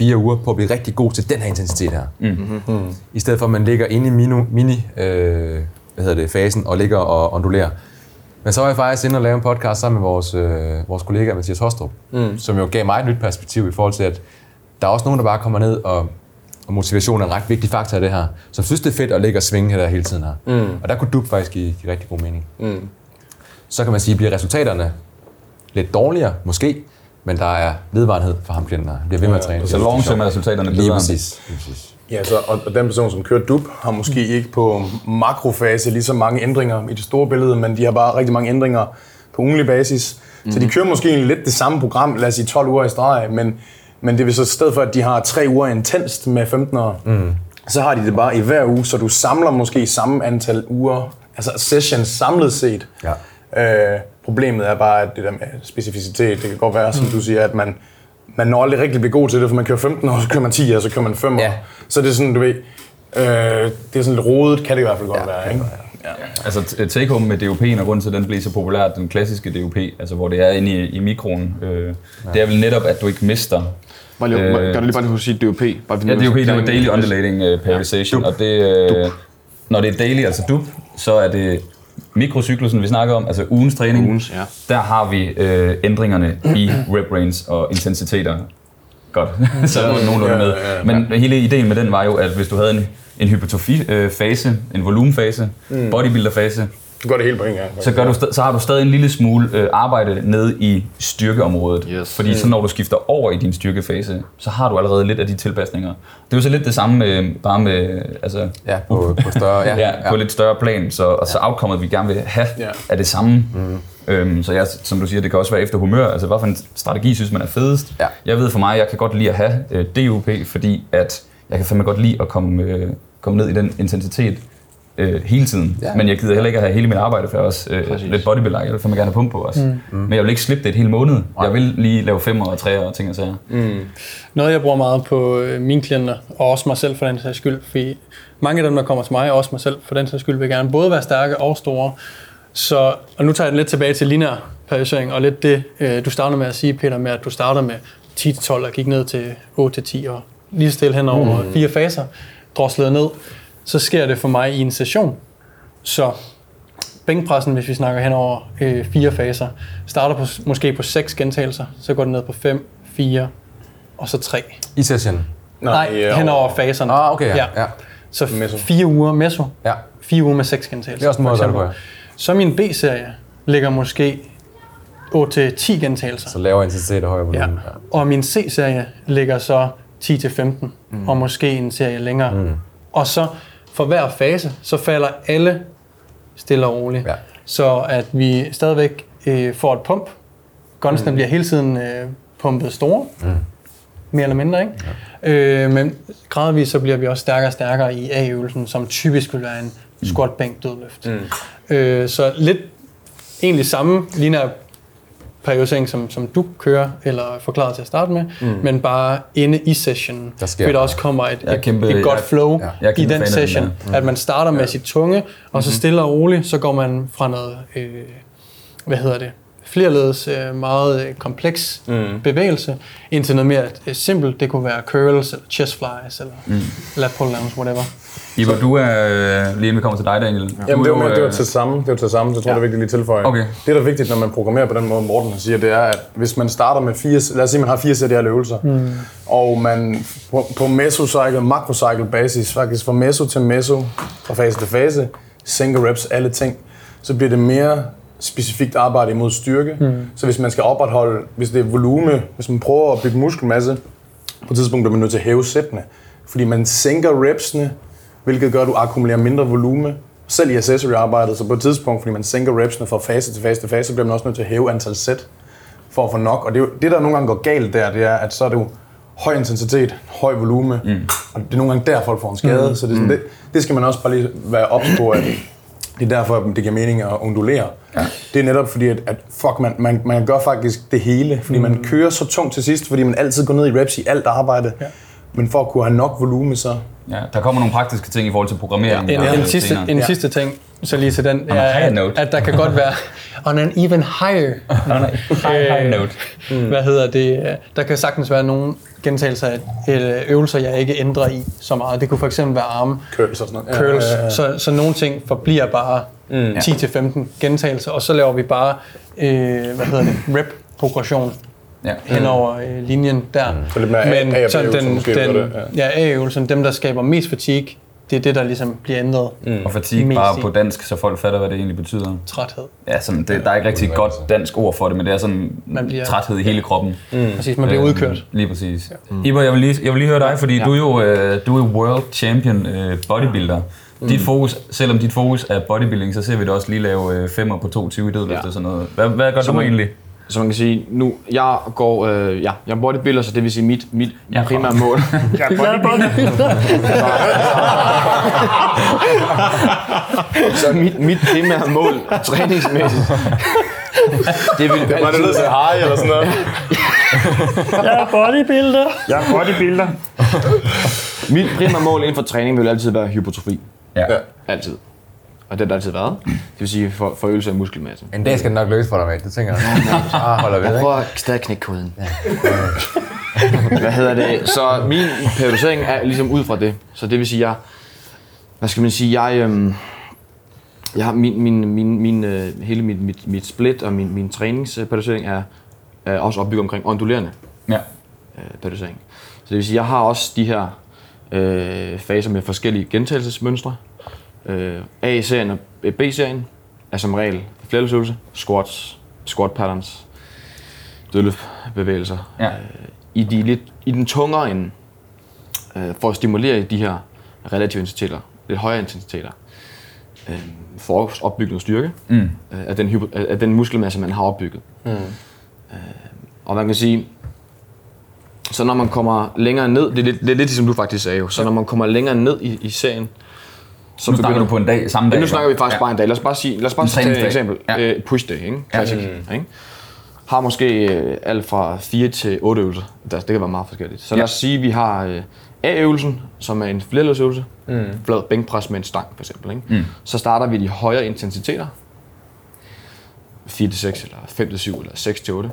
3-4 uger på at blive rigtig god til den her intensitet her. Mm. I stedet for, at man ligger inde i mini, mini øh, hvad hedder det, fasen og ligger og ondulerer. Men så var jeg faktisk inde og lave en podcast sammen med vores, øh, vores kollega Mathias Hostrup, mm. som jo gav mig et nyt perspektiv i forhold til, at der er også nogen, der bare kommer ned, og, og motivation er en ret vigtig faktor i det her, som synes, det er fedt at ligge og svinge her hele tiden her. Mm. Og der kunne DUP faktisk give, give rigtig god mening. Mm. Så kan man sige, bliver resultaterne lidt dårligere, måske, men der er vedvarenhed for ham klienten. Han bliver ved med at træne. Så long term er resultaterne Lige bedre. præcis. Lige præcis. Ja, så, og, og den person, som kører DUP, har måske ikke på makrofase lige så mange ændringer i det store billede, men de har bare rigtig mange ændringer på ugenlig basis. Mm. Så de kører måske lidt det samme program, lad os sige 12 uger i streg, men, men det vil så i stedet for, at de har tre uger intenst med 15'ere, mm. så har de det bare i hver uge, så du samler måske samme antal uger, altså sessions samlet set. Ja. Øh, problemet er bare, at det der med specificitet, det kan godt være, som du siger, at man, man når aldrig rigtig blive god til det, for man kører 15 år, så kører man 10 og så kører man 5 år. Ja. Så det er sådan, du ved, øh, det er sådan lidt rodet, kan det i hvert fald godt ja, være, ikke? Altså t- take home med DOP'en, og grunden til, at den blev så populær, den klassiske DOP, altså hvor det er inde i, i mikroen, øh, det er vel netop, at du ikke mister Bare lige, Øh, kan du lige bare lige sige DOP? Bare Ja, DOP det er jo Daily Undulating uh, Periodization, og det, uh, når det er daily, altså DUP, så er det mikrocyklusen, vi snakker om, altså ugens træning. Ugens, ja. Der har vi uh, ændringerne i rep range og intensiteter. Godt, *laughs* så er nogenlunde med. Men hele ideen med den var jo, at hvis du havde en, en hypertrofi-fase, en volumenfase, bodybuilder-fase, Du gør det helt på en gang. så, gør du, så har du stadig en lille smule øh, arbejde nede i styrkeområdet. Yes. Fordi så når du skifter over i din styrkefase, så har du allerede lidt af de tilpasninger. Det er jo så lidt det samme med, bare med, altså, Ja, på, på større... *laughs* Ja, ja, på lidt større plan, så, og så outcomeet, vi gerne vil have, Ja. er det samme. Mm. Øhm, så jeg, som du siger, det kan også være efter humør. Altså, hvad for en strategi synes man er fedest? Ja. Jeg ved for mig, jeg kan godt lide at have øh, DUP, fordi at jeg kan fandme godt lide at komme, øh, komme ned i den intensitet øh, hele tiden. Ja. Men jeg gider heller ikke at have hele mit arbejde, for jeg er også øh, Præcis. lidt bodybuilder. Jeg vil fandme gerne have pump på også. Mm. Men jeg vil ikke slippe det et helt måned. Jeg vil lige lave 5 og 3 og ting og sager. Noget, jeg bruger meget på øh, mine klienter, og også mig selv for den sags skyld, fordi mange af dem, der kommer til mig, og også mig selv for den sags skyld, vil gerne både være stærke og store. Så, og nu tager jeg den lidt tilbage til lineær periodisering, og lidt det, øh, du startede med at sige, Peter, med at du starter med 10-12 og gik ned til 8-10 og lige stille hen over mm. fire faser, droslede ned. Så sker det for mig i en session. Så bænkpressen, hvis vi snakker hen over øh, fire faser, starter på, måske på 6 gentagelser, så går det ned på 5, 4 og så 3. I session. Nej, ja, hen over faserne. Ah, okay, ja. ja. Så Meso. fire uger meso, ja. fire uger med seks gentagelser. Det er også en måde at gøre det eksempel. Så min B-serie ligger måske 8-10 gentagelser. Så lavere intensitet og højere Ja. volumen. Og min C-serie ligger så 10-15, mm. og måske en serie længere. Mm. Og så for hver fase, så falder alle stille og roligt. Ja. Så at vi stadigvæk øh, får et pump. Gunsene mm. bliver hele tiden øh, pumpet store. Mm. Mere eller mindre, ikke? Ja. Øh, men gradvist så bliver vi også stærkere og stærkere i A-øvelsen, som typisk vil være en squat, bænk, dødløft. Mm. Øh, så lidt egentlig samme lineær periodisering, som, som du kører, eller forklaret til at starte med, mm. men bare inde i sessionen, Der sker fordi der også kommer et, et, kæmpe- et godt jeg- flow ja. jeg i den den session, der. mm. at man starter med sit tunge, og så stille og roligt, så går man fra noget, øh, hvad hedder det, flerledes øh, meget øh, kompleks mm. bevægelse, indtil noget mere øh, simpelt. Det kunne være curls, eller chest flies, eller mm. lat pull downs, whatever. Ivo, du er øh, lige inden vi kommer til dig, Daniel. Du Jamen, det er var, det var øh, til samme, det var til samme, så tror jeg, det er vigtigt lige at tilføje. Okay. Det, der er vigtigt, når man programmerer på den måde, Morten han siger, det er, at hvis man starter med fire, lad os sige, man har fire sæt af øvelser, mm. og man på, på mesocycle, makrocycle basis, faktisk fra meso til meso, fra fase til fase, sænker reps, alle ting, så bliver det mere specifikt arbejde imod styrke. Mm. Så hvis man skal opretholde, hvis det er volume, hvis man prøver at bygge muskelmasse, på et tidspunkt bliver man nødt til at hæve sættene. Fordi man sænker repsene, hvilket gør, at du akkumulerer mindre volume. Selv i accessory-arbejdet, så på et tidspunkt, fordi man sænker repsene fra fase til fase til fase, så bliver man også nødt til at hæve antal sæt for at få nok. Og det, er jo, det der nogle gange går galt der, det er, at så er det jo høj intensitet, høj volume, mm. og det er nogle gange der, folk får en skade. Mm. Så det, sådan, det, det skal man også bare lige være ops på, at det er derfor, det giver mening at undulere. Ja. Det er netop fordi, at, at fuck, man, man, man gør faktisk det hele, fordi mm. man kører så tungt til sidst, fordi man altid går ned i reps i alt arbejde. Ja. Men for at kunne have nok volume, så... Ja, der kommer nogle praktiske ting i forhold til programmering. En, øh, en, sidste, senere. en sidste ting, så lige til den, On a er, at, at der kan godt være *laughs* on an even higher Nå, nej. High, high note. Mm. Hvad hedder det? øh, Der kan sagtens være nogle gentagelser af øh, øvelser, jeg ikke ændrer i så meget. Det kunne for eksempel være arme, Curls og sådan noget. curls, Ja, ja, ja. Så, så nogle ting forbliver bare mm. 10-15 gentagelser, og så laver vi bare, øh, hvad hedder det, rep-progression Ja. hen over øh, linjen der. Mm. Så lidt mere A- Men A- sådan den, den, det, ja, A-øvelsen, dem der skaber mest fatigue, det er det, der ligesom bliver ændret. Mm. Og fatigue Mest bare på dansk, så folk fatter, hvad det egentlig betyder. Træthed. Ja, sådan, det, der er ikke rigtig et godt dansk ord for det, men det er sådan Man bliver- træthed i hele kroppen. Præcis, man bliver Øhm, udkørt. Lige præcis. Mm. Iber, jeg vil lige, jeg vil lige høre dig, fordi ja. du er jo øh, du er world champion øh, bodybuilder. Mm. Dit fokus, selvom dit fokus er bodybuilding, så ser vi dig også lige lave øh, femmer på 22 i dødløft Ja. og sådan noget. Hvad, hvad gør Så du man- egentlig? Så man kan sige, nu, jeg går, øh, ja, jeg er bodybuilder, så det vil sige mit, mit Ja. primære mål. *laughs* Jeg er bodybuilder. så mit, mit primære mål, træningsmæssigt, *laughs* det vil Var det nødt til hej eller sådan noget? *laughs* Jeg er bodybuilder. Jeg er bodybuilder. Mit primære mål inden for træning vil altid være hypotrofi. Ja. Ja. Altid. Og det har det altid været. Det vil sige for, forøgelse af muskelmasse. En dag skal det nok lykkes for dig, mate. Det tænker jeg. Ah, holder ved, Jeg prøver stadig knække koden. Hvad hedder det? Så min periodisering er ligesom ud fra det. Så det vil sige, jeg... Hvad skal man sige? Jeg... Øhm, jeg har min, min, min, min, øh, hele mit, mit, mit split og min, min træningsperiodisering er, er også opbygget omkring ondulerende ja. øh, periodisering. Så det vil sige, jeg har også de her øh, faser med forskellige gentagelsesmønstre. Øh, A-serien og B-serien er som regel flerløsøvelse, squats, squat patterns, dødløftbevægelser. Ja. I, de lidt, I den tungere ende, øh, for at stimulere de her relative intensiteter, lidt højere intensiteter, øh, for at opbygge noget styrke Mm. øh, af, den, af den muskelmasse, man har opbygget. Mm. Øh, og man kan sige, så når man kommer længere ned, det er lidt, det er lidt ligesom du faktisk sagde jo, så når man kommer længere ned i, i serien, så Nu snakker du på en dag, samme dag. Ja, nu snakker vi faktisk ja. bare en dag. Lad os bare, sige, lad os bare tage et træningsdag. eksempel. Ja. Ja. push day, ikke? Classic. Ja. Ikke? Har måske øh, alt fra 4 til 8 øvelser. Der- Det kan være meget forskelligt. Så Ja. lad os sige, at vi har øh, A-øvelsen, som er en flerløsøvelse. Mm. Flad bænkpres med en stang, for eksempel. Ikke? Mm. Så starter vi de højere intensiteter. 4 til 6, eller 5 til 7, eller 6 til 8.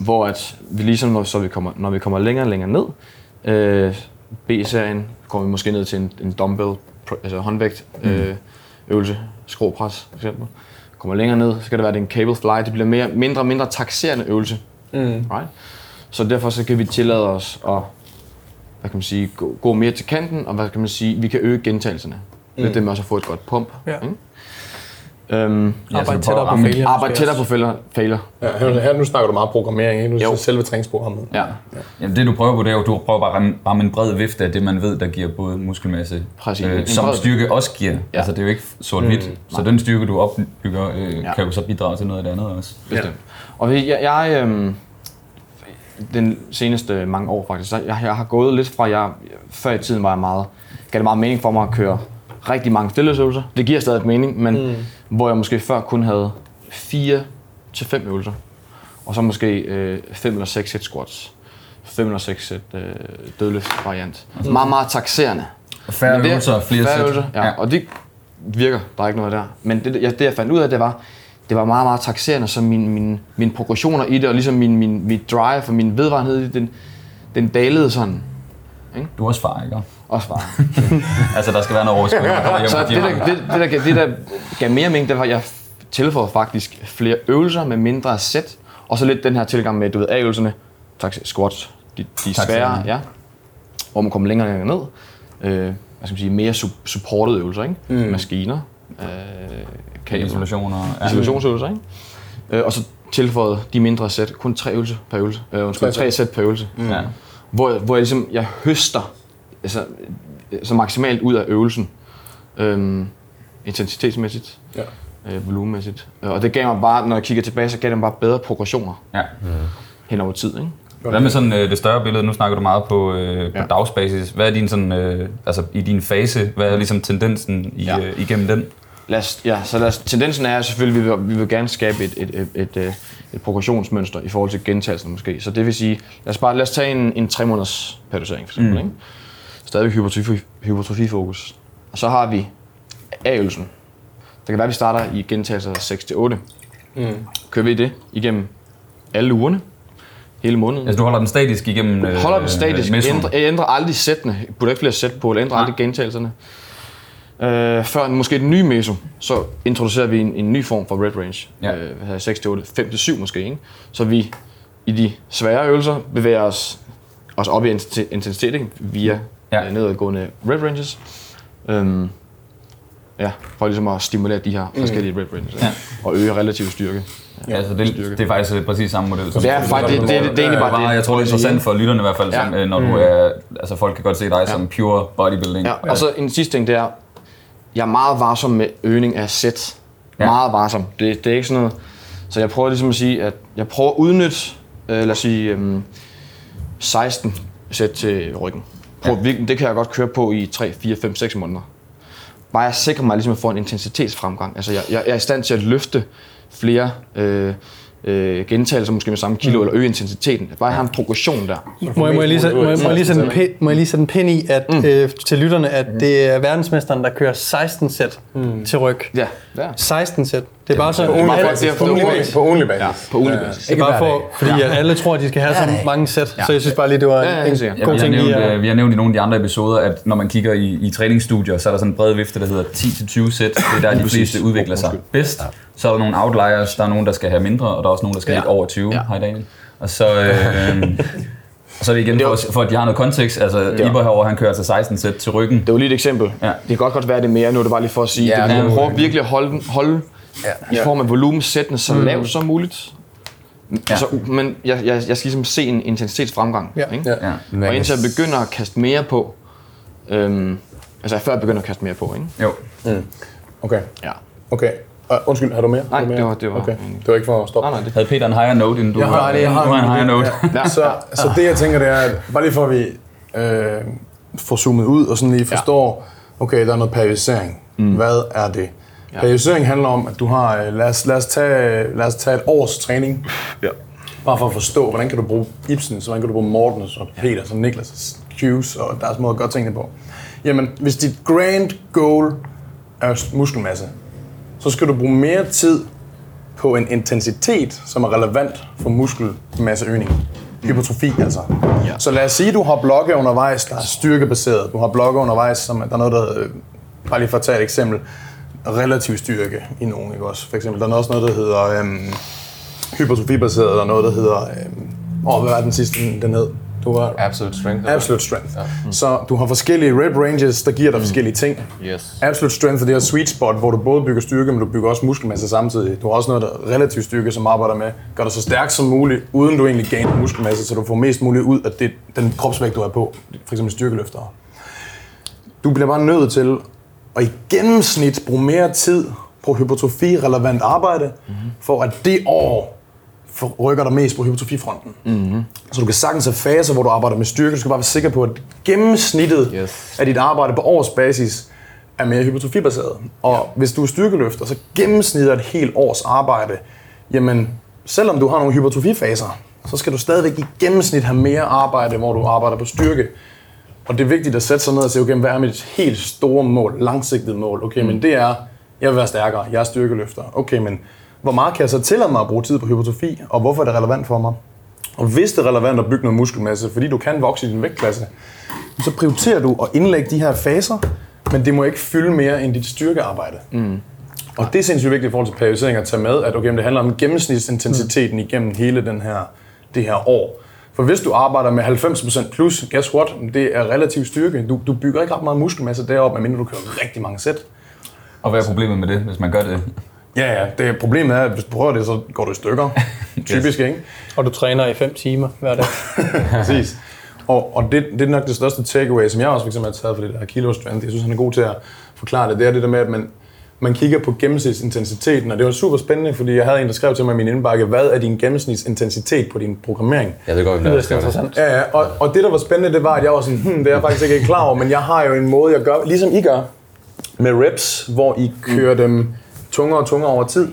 Hvor at vi ligesom, når, så vi kommer, når vi kommer længere og længere ned, øh, B-serien, kommer vi måske ned til en, en dumbbell, altså håndvægt øh, øvelse, skråpres for eksempel. Kommer længere ned, så kan det være, at det er en cable fly. Det bliver mere, mindre og mindre taxerende øvelse. Mm. Right? Så derfor så kan vi tillade os at hvad kan man sige, gå, gå mere til kanten, og hvad kan man sige, vi kan øge gentagelserne. Mm. Det er det med også at få et godt pump. Ja. Ikke? Øhm, Ja, Arbejde tættere på failure. arbejde tættere på failure. failure. Ja, her, her, nu snakker du meget programmering, ikke? Nu Jo. selve træningsprogrammet. Ja. Jamen, det du prøver på, det er jo, du prøver bare at ramme, ramme en bred vifte af det, man ved, der giver både muskelmasse, Præcis. øh, som styrke også giver. Ja. Altså, det er jo ikke sort-hvidt. Mm, så den styrke, du opbygger, øh, ja. Ja. kan jo så bidrage til noget af det andet også. Bestemt. Og ved- jeg, jeg øhm, den seneste mange år faktisk, så jeg, jeg har gået lidt fra, jeg, før i tiden var jeg meget, gav det meget mening for mig at køre rigtig mange stillhedsøvelser. Det giver stadig mening, men mm. Hvor jeg måske før kun havde fire til fem øvelser. Og så måske øh, fem eller seks sæt squats. Fem eller seks sæt øh, dødløft variant. Mm. Meget, meget taxerende. Færre Men det- øvelser, flere færre sæt. øvelser, ja. ja. Og det virker, der er ikke noget der. Men det, jeg, det jeg fandt ud af, det var, det var meget, meget taxerende, så min, min, mine progressioner i det, og ligesom min, min, mit drive og min vedvarenhed, i den, den dalede sådan. Du er også far, ikke? Også bare. *laughs* Altså, der skal være noget overskud, når man Så det der, det, det, der, gav- det, der gav mere mening, det var, at jeg tilføjede faktisk flere øvelser med mindre sæt, og så lidt den her tilgang med, du ved, A-øvelserne, tak, squats, de, de er Tak, svære, ja, hvor man kommer længere og længere ned. Øh, hvad skal man sige, mere su- supported øvelser, ikke? Mm. Maskiner, øh, kabler, Isolationer. Isolationsøvelser, ikke? Øh, og så tilføjet de mindre sæt, kun tre øvelser per øvelse, øh, undskyld, tre sæt per øvelse. Mm. Ja. Hvor, hvor jeg ligesom, jeg høster altså, så maksimalt ud af øvelsen. Øhm, intensitetsmæssigt, Ja. øh, volumenmæssigt. Øh, Og det gav mig bare, når jeg kigger tilbage, så gav det mig bare bedre progressioner ja. hen over tid. Ikke? Hvad med sådan øh, det større billede? Nu snakker du meget på, øh, på Ja. dagsbasis. Hvad er din sådan, øh, altså i din fase, hvad er ligesom tendensen i, Ja. øh, igennem den? Lad os, ja, så lad os, tendensen er selvfølgelig, at vi vil, vi vil gerne skabe et, et, et, et, øh, et progressionsmønster i forhold til gentagelsen måske. Så det vil sige, lad os bare lad os tage en, en 3 måneders periodisering for eksempel. Mm. Ikke? Stadig hypertrofi, hypertrofifokus. Og så har vi A-øvelsen. Det kan være, at vi starter i gentagelser 6-8. Mm. Kører vi det igennem alle ugerne, hele måneden. Altså du holder den statisk igennem øh, Holder den statisk. mesoen? Ændrer, jeg ændrer aldrig sættene. Jeg putter ikke flere sæt på, eller ændrer Nej. aldrig gentagelserne. Øh, før måske den nye meso, så introducerer vi en, en ny form for red range. Ja. Øh, hvad hedder 6 8, 5 7 måske. Ikke? Så vi i de svære øvelser bevæger os, os op i intensi- intensitet ikke? via Ja. ja. nedadgående red ranges. Øhm, ja, for ligesom at stimulere de her forskellige red ranges. Ja. Ja. Og øge relativ styrke. Ja, altså det, det er faktisk øh, præcis samme model. Som Det er faktisk, det, det, det, det er egentlig bare bare, det. jeg tror, det er interessant for lytterne i hvert fald, Ja. som, øh, når du er, altså folk kan godt se dig som pure bodybuilding. Ja, og så en sidste ting, det er, jeg er meget varsom med øgning af sæt. Ja. Ja. Meget varsom. Det, det er ikke sådan noget. Så jeg prøver ligesom at sige, at jeg prøver at udnytte, øh, lad os sige, øhm, 16 sæt til ryggen. Prøv, ja. Det kan jeg godt køre på i 3, 4, 5, 6 måneder. Bare jeg sikrer mig ligesom at få en intensitetsfremgang. Altså jeg, jeg, jeg er i stand til at løfte flere øh, øh, gentagelser måske med samme kilo, mm. eller øge intensiteten. Bare have en progression der. Må jeg, må, jeg lige, sætte- må, jeg, må, jeg lige sætte en pind, må jeg lige sætte en pind i at, mm. øh, til lytterne, at det er verdensmesteren, der kører 16 sæt mm. til ryg. Ja, ja. 16 sæt. Det er bare så... På ugenlig alle- basis. På ugenlig basis. Ja, på ugenlig basis. Det er bare for, fordi at alle tror, at de skal have så mange sæt. Så jeg synes bare lige, det var Ja, ja, en, en Ja, god ting nævnt, lige at... øh, vi har nævnt i nogle af de andre episoder, at når man kigger i, i træningsstudier, så er der sådan en bred vifte, der hedder 10-20 sæt. Det er der, de fleste udvikler sig bedst. Så er der nogle outliers, der er nogen, der skal have mindre, og der er også nogen, der skal Ja. lidt over 20. Ja. Hej Daniel. Og så, øh, *laughs* og så er det igen for, for, at de har noget kontekst. Altså, Iber herovre, han kører altså 16 sæt til ryggen. Det var lige et eksempel. Ja. Ja. Det kan godt godt være, det er mere. Nu er det bare lige for at sige, Ja, ja, det, vi prøver virkelig at holde, holde ja. i form af volumensættene så lavt som muligt. Ja. Altså, men jeg, jeg, jeg skal ligesom se en intensitetsfremgang. Ja. Ikke? Ja. Ja. Og indtil jeg begynder at kaste mere på, øhm, altså før jeg begynder at kaste mere på, ikke? Jo. Okay. Ja. Okay. Uh, undskyld, har du mere? Nej, du mere? det var- det var- Okay. Det var ikke for at stoppe. Nej, nej, det, Havde Peter en higher note, end du Jeg har har? det, jeg har du har en det. higher note. ja. Så, så det jeg tænker, det er, at bare lige for at vi øh, får zoomet ud og sådan lige forstår, okay, der er noget periodisering. Mm. Hvad er det? Ja. Periodisering handler om, at du har, øh, lad os, lad, os tage, lad os tage et års træning, Ja. bare for at forstå, hvordan kan du bruge Ibsen, så hvordan kan du bruge Mortens og Peters og Niklas' cues, og der er så måde at gøre tingene på. Jamen, hvis dit grand goal er muskelmasse, så skal du bruge mere tid på en intensitet, som er relevant for muskelmasseøgning. Hypertrofi altså. Ja. Så lad os sige, du har blokke undervejs, der er styrkebaseret. Du har blokke undervejs, som er- der er noget, der... øh, Bare lige for at tage et eksempel. Relativ styrke i nogen, ikke også? For eksempel, der er også noget, der hedder øhm, hypertrofibaseret, der er noget, der hedder... Øhm, åh, hvad var den sidste, den- den hed? Du var... Absolute strength. Absolute strength. Ja. Så du har forskellige rep ranges, der giver dig forskellige ting. Yes. Absolute strength er det her sweet spot, hvor du både bygger styrke, men du bygger også muskelmasse samtidig. Du har også noget, der er relativ styrke, som arbejder med, gør dig så stærk som muligt, uden du egentlig gainer muskelmasse, så du får mest muligt ud af det, den kropsvægt, du er på. For eksempel styrkeløftere. Du bliver bare nødt til at i gennemsnit bruge mere tid på hypertrofi-relevant arbejde, mm-hmm. for at det år rykker dig mest på hypertrofifronten. Mm-hmm. Så du kan sagtens have faser, hvor du arbejder med styrke. Du skal bare være sikker på, at gennemsnittet Yes. af dit arbejde på årsbasis er mere hypertrofibaseret. Og ja. hvis du er styrkeløfter, så gennemsnittet af et helt års arbejde, jamen, selvom du har nogle hypertrofifaser, så skal du stadigvæk i gennemsnit have mere arbejde, hvor du arbejder på styrke. Og det er vigtigt at sætte sig ned og se, okay, hvad er mit helt store mål, langsigtede mål? Okay, mm. men det er, jeg vil være stærkere, jeg er styrkeløfter. Okay, men hvor meget kan jeg så tillade mig at bruge tid på hypertrofi, og hvorfor er det relevant for mig? Og hvis det er relevant at bygge noget muskelmasse, fordi du kan vokse i din vægtklasse, så prioriterer du at indlægge de her faser, men det må ikke fylde mere end dit styrkearbejde. Mm. Og det er sindssygt vigtigt i forhold til periodisering at tage med, at okay, det handler om gennemsnitsintensiteten igennem hele den her, det her år. For hvis du arbejder med 90% plus, guess what? Det er relativ styrke. Du, du bygger ikke ret meget muskelmasse deroppe, medmindre du kører rigtig mange sæt. Og hvad er problemet med det, hvis man gør det? Ja, ja. Det, problemet er, at hvis du prøver det, så går du i stykker. *laughs* Typisk, ikke? Og du træner i 5 timer hver dag. *laughs* Præcis. Og, og det, det er nok det største takeaway, som jeg også eksempel har taget for det der kilo strength. Jeg synes, han er god til at forklare det. Det er det der med, at man, man kigger på gennemsnitsintensiteten, og det var super spændende, fordi jeg havde en, der skrev til mig i min indbakke, hvad er din gennemsnitsintensitet på din programmering? Jeg ved godt, hvem Det er skal det. interessant. Ja, ja, og, og det, der var spændende, det var, at jeg var sådan, hmm, det er jeg faktisk ikke klar over, men jeg har jo en måde, jeg gør, ligesom I gør, med reps, hvor I kører dem tungere og tungere over tid.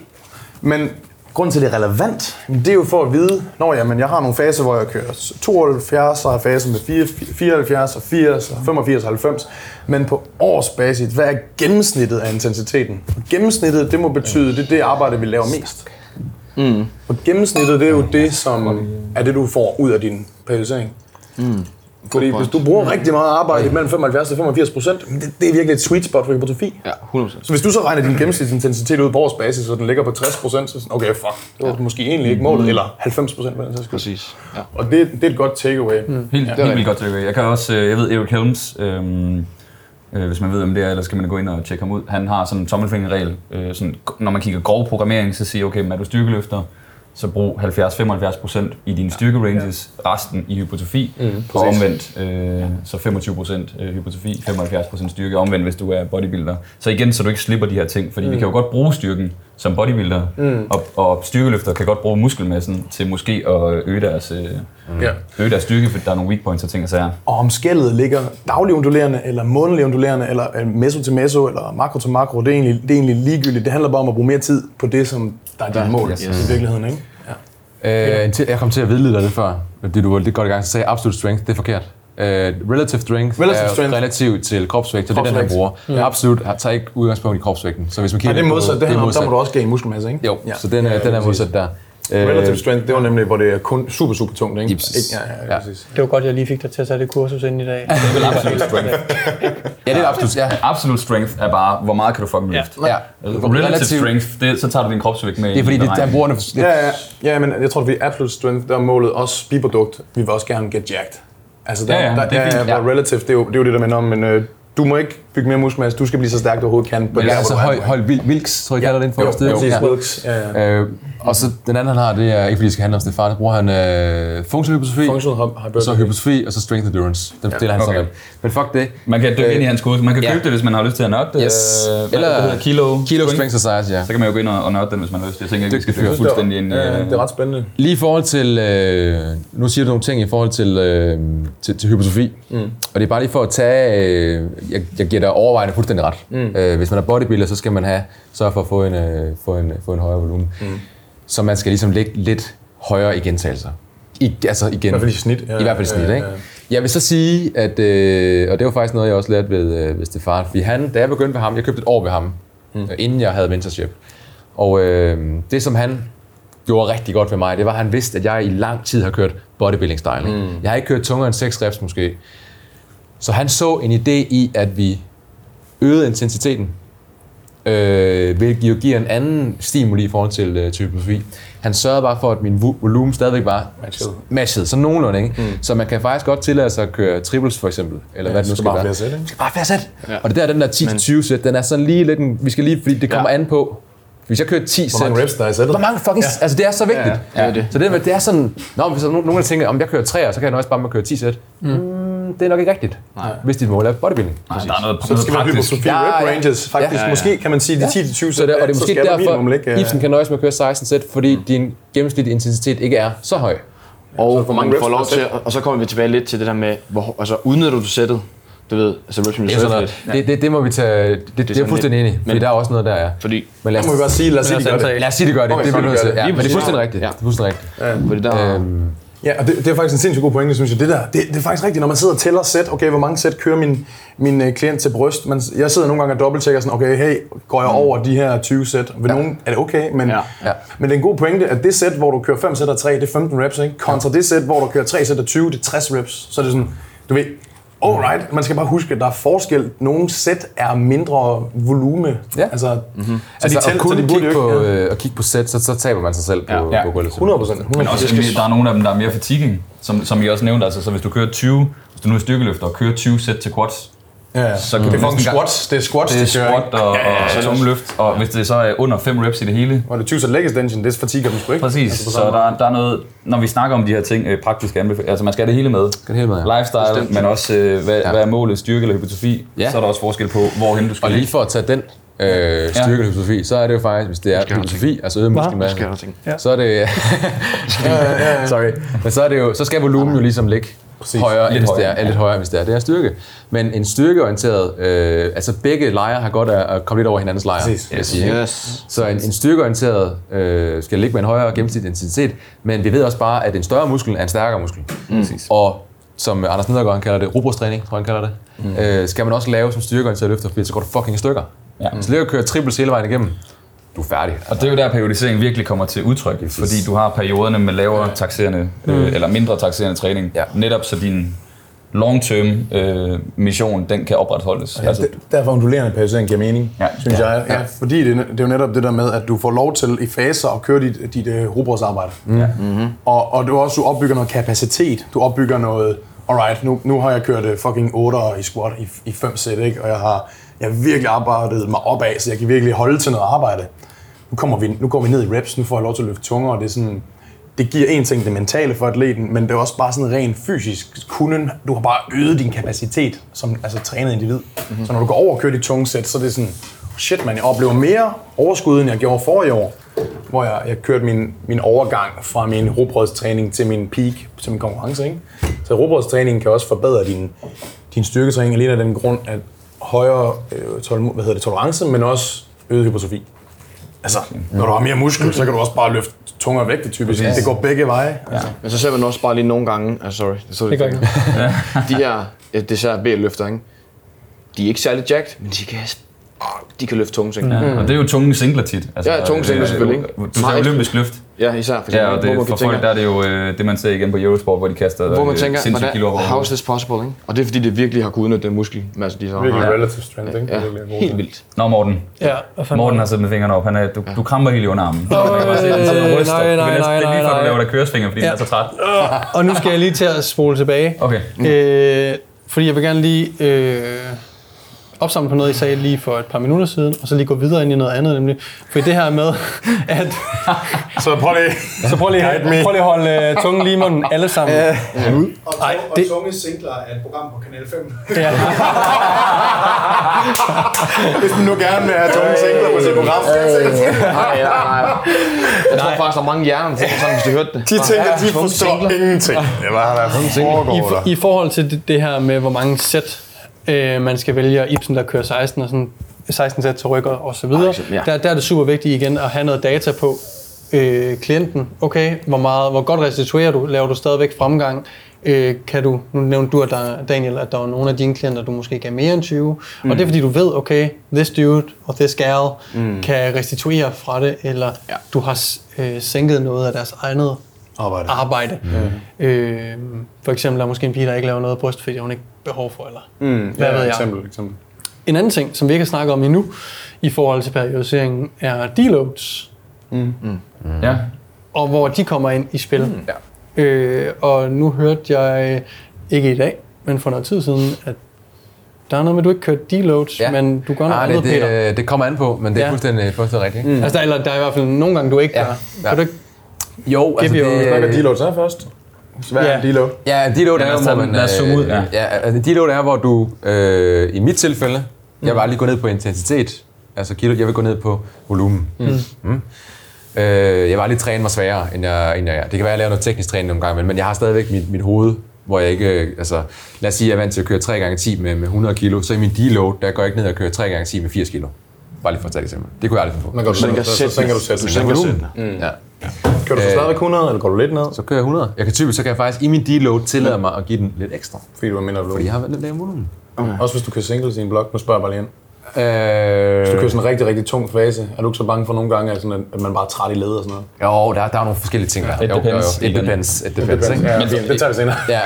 Men grunden til, at det er relevant, det er jo for at vide, når jamen, jeg har nogle faser, hvor jeg kører 72, så har jeg faser med 4, 74 og 80 og 85 og 90. Men på årsbasis, hvad er gennemsnittet af intensiteten? Og gennemsnittet, det må betyde, det er det arbejde, vi laver mest. Mm. Og gennemsnittet, det er jo det, som er det, du får ud af din periodisering. Fordi hvis du bruger rigtig meget arbejde mellem 75 og 85 procent, det, det er virkelig et sweet spot for hypertrofi. Ja, 100%. Så hvis du så regner din gennemsnitsintensitet ud på årsbasis, og den ligger på 60 procent, så er det sådan, okay, fuck, det var måske egentlig ikke målet, eller 90 procent. Præcis. Ja. Og det, det er et godt takeaway. Mm. Helt, ja, helt vildt godt takeaway. Jeg kan også, øh, jeg ved, Eric Helms, øhm, øh, hvis man ved, om det er, eller skal man gå ind og tjekke ham ud. Han har sådan en tommelfingerregel, øh, sådan, når man kigger grov programmering, så siger okay, men er du styrkeløfter, så brug 70-75% i dine styrkeranges, resten i hypotrofi, mm, og omvendt, øh, så 25% øh, hypotrofi, 75% styrke, omvendt hvis du er bodybuilder. Så igen, så du ikke slipper de her ting, fordi mm. vi kan jo godt bruge styrken som bodybuilder, mm. og, og styrkeløfter kan godt bruge muskelmassen til måske at øge deres, øh, Ja. øge deres styrke, fordi der er nogle weak points og ting og sager. Og om skældet ligger daglig ondulerende, eller månedlig ondulerende, eller meso til meso, eller makro til makro, det er, egentlig, det er egentlig ligegyldigt. Det handler bare om at bruge mere tid på det, som der er dit mål yes. i virkeligheden. Ikke? Ja. Øh, til- jeg kom til at vidlede dig lidt før, det du var lidt godt i gang, så sagde absolute strength, det er forkert. Uh, relative strength Relative er strength. relativt til kropsvægt, så det er den, han bruger. Ja. Absolut har- tager ikke udgangspunkt i kropsvægten. Så hvis man Ja, kigger det er på- modsat. Det om, der modsat. må du også gain muskelmasse, ikke? Jo, ja. så den er, den er modsat der. Øh, Relative strength, det var nemlig, hvor det er kun super, super tungt, ikke? Ikke- Ja, ja, Ja. ja. præcis. Det var godt, jeg lige fik dig til at tage det kursus ind i dag. *laughs* Ja, det er absolut, ja. Absolute strength er bare, hvor meget kan du fucking løfte. ja. Relative strength, det, så tager du din kropsvægt med Det er fordi, det, der bruger det Ja, ja, ja, men jeg tror, at vi er absolute strength, der er målet også biprodukt. Vi vil også gerne get jacked. Altså, der, Ja, ja, der, det er ja, fint. ja, relative, det er, jo, det er jo det, der minder om, men øh, du må ikke bygge mere muskelmasse, du skal blive så stærk, du overhovedet kan. På Men der, altså hvor du er. høj, høj vil, Wilks, tror jeg, kalder det inden for Jo, styrke. jo, præcis, Ja. Wilks. Ja, ja. Øh, og så den anden, han har, det er ikke fordi, det skal handle om Stefan, der bruger han øh, funktionel hypotrofi, så hypotrofi, og så strength endurance. Den deler han okay. sådan. Men fuck det. Man kan dykke Øh, ind i hans kursus. Man kan ja. købe det, hvis man har lyst til at nørde det. Yes. Øh, Eller hedder Kilo, Kilo Strength Society, ja. Så kan man jo gå ind og, nørde den, hvis man har lyst. Jeg tænker ikke, vi skal dykke fuldstændig ind. Ja, øh, det er ret spændende. Lige i forhold til, øh, nu siger du nogle ting i forhold til, øh, til, til hypotrofi, mm. og det er bare lige for at tage, øh, jeg, jeg giver dig overvejende fuldstændig ret. Mm. Øh, hvis man er bodybuilder, så skal man have, sørge for at få en, øh, få en, få en højere volumen. Mm. Så man skal ligesom ligge lidt højere i gentagelser. I, altså igen. I hvert fald i snit. Ja, I hvert fald i snit, ja, ja, ikke? Jeg vil så sige, at, øh, og det var faktisk noget, jeg også lærte ved, øh, ved Stefan, fordi han, da jeg begyndte ved ham, jeg købte et år ved ham, mm. inden jeg havde mentorship. Og øh, det, som han gjorde rigtig godt ved mig, det var, at han vidste, at jeg i lang tid har kørt bodybuilding-style. Mm. Jeg har ikke kørt tungere end 6 reps måske. Så han så en idé i, at vi øgede intensiteten, øh, hvilket jo giver en anden stimuli i forhold til, øh, til hypotrofi. Han sørgede bare for, at min vo- volumen stadigvæk var Matchet. matchet, så nogenlunde. Ikke? Mm. Så man kan faktisk godt tillade sig at køre triples for eksempel, eller hvad det nu skal skal bare være. sæt, ikke? Det skal bare flere sæt. Ja. Og det der, den der 10-20 sæt, den er sådan lige lidt, en, vi skal lige, fordi det kommer Ja. an på, hvis jeg kører 10 Hvor sæt, mange reps der er i sættet? hvor mange fucking, ja. altså det er så vigtigt. Ja, ja, det er det. Så det, er- det er sådan, Nå, hvis der er nogen, nogen der tænker, om jeg kører 3, så kan jeg nøjes bare med at køre 10 sæt. Mm. Mm, det er nok ikke rigtigt, Nej. hvis dit mål er bodybuilding. Nej, der er noget, Så skal praktisk. hypertrofi Ja, rep ja. ranges. Faktisk, Ja, ja, ja. måske kan man sige, de 10-20 Så det, og det er så måske minimum derfor, ikke, øh, Ibsen kan nøjes med at køre 16 sæt, fordi din gennemsnitlige intensitet ikke er så høj. Og hvor mange man får lov til, og så kommer vi tilbage lidt til det der med, hvor, altså udnytter du sættet, du ved, altså reps er, sådan noget, det, det, det må vi tage, det, det, det er fuldstændig enig i, fordi men- der er også noget der, ja. fordi, Men lad Der må vi bare sige, lad os sige, de gør det. Lad os sige, det gør det. Det så bliver nødt til. Ja, men det er præcis. fuldstændig rigtigt. Ja. Det er fuldstændig rigtigt. fordi der, Øhm, Ja, og det, det er faktisk en sindssygt god pointe, synes jeg. Det der, det, det er faktisk rigtigt, når man sidder og tæller sæt, okay, hvor mange sæt kører min, min øh, klient til bryst. Man, jeg sidder nogle gange og dobbelttjekker sådan, okay, hey, går jeg over de her 20 sæt? Ved ja. nogen er det okay, men, Ja. ja. men det er en god pointe, at det sæt, hvor du kører 5 sæt af 3, det er 15 reps, ikke? Kontra det sæt, hvor du kører 3 sæt af 20, det er 60 reps. Så er det sådan, du ved, alright, man skal bare huske, at der er forskel. Nogle sæt er mindre volume. Ja. Altså, mm-hmm. så Altså, de tæl, at kun så de burde kigge på, ja. øh, at kigge på sæt, så, så taber man sig selv på, Ja. ja. på gulvet. 100 procent. Men også, skal- der er nogle af dem, der er mere fatiguing, som, som I også nævnte. Altså, så hvis du kører 20, hvis du nu er styrkeløfter og kører 20 sæt til quads, Ja, ja. så kan Det du er fucking squats. Det er squats, Det er squat ikke? og, Ja, ja, og, ja, og og hvis det så er under 5 reps i det hele, Og det 20 sæt leg extension, det fatiger dem sgu ikke. Præcis, Altså så der, der er noget, når vi snakker om de her ting, øh, praktiske anbefalinger, altså man skal have det hele med. det hele med, ja. Lifestyle, Bestemt. men også øh, hvad, Ja. hvad er målet, styrke eller hypertrofi, Ja. så er der også forskel på, hvorhen du skal Og lige for at tage den øh, styrkehypotrofi, så er det jo faktisk, hvis det er Skal hypotrofi, altså øget muskelmasse, Skal så er det... *laughs* Sorry. Men så, er det jo, så skal volumen jo ligesom ligge Præcis. højere, Lidt end hvis det er, højere, ja. lidt højere, hvis det er. Det er styrke. Men en styrkeorienteret, øh, altså begge lejre har godt af at komme lidt over hinandens lejre, Præcis. jeg sige. Yes. Så en, en styrkeorienteret øh, skal ligge med en højere gennemsnitlig intensitet, men vi ved også bare, at en større muskel er en stærkere muskel. Mm. Og som Anders Nedergaard han kalder det, robrugstræning, tror jeg, han kalder det, mm. øh, skal man også lave som styrkeorienteret løfter, fordi så går du fucking i stykker. Ja. Så ligger og kører triple hele vejen igennem, du er færdig. Og det er jo der, periodisering virkelig kommer til udtryk, fordi du har perioderne med lavere taxerende, øh, eller mindre taxerende træning, Ja. netop så din long-term øh, mission, den kan opretholdes. Ja, altså, derfor ondulerende periodisering giver mening, Ja. ja. synes jeg. Ja. Fordi det, det er jo netop det der med, at du får lov til i faser at køre dit, dit uh, rugbrødsarbejde. Mm. Mm-hmm. Og, og du også du opbygger noget kapacitet. Du opbygger noget, alright, nu, nu har jeg kørt uh, fucking 8 i squat i, i 5 sæt, ikke? og jeg har, jeg har virkelig arbejdet mig opad, så jeg kan virkelig holde til noget arbejde. Nu, kommer vi, nu går vi ned i reps, nu får jeg lov til at løfte tungere, og det er sådan, det giver en ting det mentale for atleten, men det er også bare sådan rent fysisk kunden. Du har bare øget din kapacitet som altså, trænet individ. Mm-hmm. Så når du går over og kører de tunge sæt, så er det sådan, shit man, jeg oplever mere overskud, end jeg gjorde forrige år, hvor jeg, jeg kørte min, min overgang fra min robrødstræning til min peak, til min konkurrence. Ikke? Så robrødstræningen kan også forbedre din, din styrketræning alene af den grund, at højere øh, tol, hvad hedder det, tolerance, men også øget hypertrofi. Altså, når du har mere muskel, så kan du også bare løfte tungere vægte typisk. Det går begge veje. Altså. Men så ser man også bare lige nogle gange, ah, sorry, det, så Det gør ikke *laughs* de her dessert B-løfter, ikke? de er ikke særlig jacked, men de kan, ah, de kan løfte tunge ting. Ja, og det er jo tunge singler tit. Altså, Ja, tunge singler øh, selvfølgelig, ikke? Du ser olympisk løft. Ja, især for Ja, og hvor det, man for folk der er det jo øh, det, man ser igen på Eurosport, hvor de kaster hvor man øh, tænker, sindssygt kilo over how is this possible, ikke? Og det er fordi, det virkelig har kunnet udnytte den muskelmasse, de så Virkelig har. relative strength, ikke? Ja, Virkelig god helt vildt. Nå, Morten. Ja, Morten har siddet med fingrene op. Han er, du, du kramper helt i underarmen. Øh, nej, nej, nej, Det er lige før, nej. du laver dig køresfinger, fordi Ja. er så træt. Og nu skal jeg lige til at spole tilbage. Okay. Øh, fordi jeg vil gerne lige øh, opsamle på noget, I sagde lige for et par minutter siden, og så lige gå videre ind i noget andet, nemlig. For det her med, *laughs* at... Så prøv lige. Så prøv lige, prøv lige at holde øh, tungen lige i munden, alle sammen. Ja. Og, Ej, og det- tunge singler er et program på Kanal 5. Ja. *laughs* Hvis man nu gerne vil have tunge singler på sit program. Nej, nej, nej. *laughs* Jeg tror faktisk, der er mange hjerner, der sådan, hvis de hørte det. De tænker, de forstår ingenting. Det var der foregår I, I forhold til det, det her med, hvor mange sæt øh, man skal vælge, og Ibsen, der kører 16, og sådan 16 sæt til rykker og så videre, ja. der, der er det super vigtigt igen at have noget data på øh, klienten. Okay, hvor, meget, hvor godt restituerer du? Laver du stadigvæk fremgang? Øh, kan du, nu nævnte du, at der, Daniel, at der var nogle af dine klienter, du måske gav mere end 20. Mm. Og det er fordi, du ved, okay, this dude og this gal mm. kan restituere fra det, eller ja. du har øh, sænket noget af deres eget Arbejde. arbejde. Mm. Øh, for eksempel er måske en pige, der ikke laver noget brystfedt, hun ikke behov for, eller Mm, hvad ved jeg. Eksempel, eksempel. En anden ting, som vi ikke har snakket om endnu, i forhold til periodiseringen, er deloads, Ja. og hvor de kommer ind i spil. Mm. Ja. Øh, og nu hørte jeg, ikke i dag, men for noget tid siden, at der er noget med, at du ikke kører deloads, ja. men du gør noget Ah, andet, det, Peter. det, det kommer an på, men det er Ja. fuldstændig, fuldstændig rigtigt. Mm. Altså, der, eller der er i hvert fald nogle gange, du ikke Ja. gør. Ja. Kan du ikke? Jo, altså your- det, Hvad er deload så først? Hvad er deload? Ja, deload Ja, er hvor man... Lad os zoome ud, ja. ja altså, deload er, hvor du, øh, i mit tilfælde, jeg vil aldrig gå ned på intensitet, altså kilo, jeg vil gå ned på volumen. Mm. Mm. Øh, jeg vil aldrig træne mig sværere, end jeg, end jeg er. Det kan være, at jeg laver noget teknisk træning nogle gange, men, men jeg har stadigvæk mit, mit hoved, hvor jeg ikke, øh, altså, lad os sige, at jeg er vant til at køre 3 gange 10 med, med 100 kilo, så i min deload, der går jeg ikke ned og kører 3 gange 10 med 80 kilo. Bare lige for at tage det eksempel. Det kunne jeg aldrig finde på. Man kan du sænker så, så, så sænker du sættene. sæt. Du sænker sættene. Mm. Ja. Kører du så Øh, stadigvæk 100, eller går du lidt ned? Så kører jeg 100. Jeg kan typisk, så kan jeg faktisk i min deload tillade mig at give den lidt ekstra. Fordi du er mindre Fordi volumen. jeg har lidt lavere volumen. Også hvis du kører singles i en blok. Nu spørger jeg bare lige ind. Øh, Hvis du kører sådan en rigtig, rigtig tung fase, er du ikke så bange for nogle gange, at, sådan, at man bare er træt i led og sådan noget? jo, der, der er nogle forskellige ting der. It jo, jo, depends. jo. It depends. It depends, ikke? Ja, fint. det tager vi senere. Ja.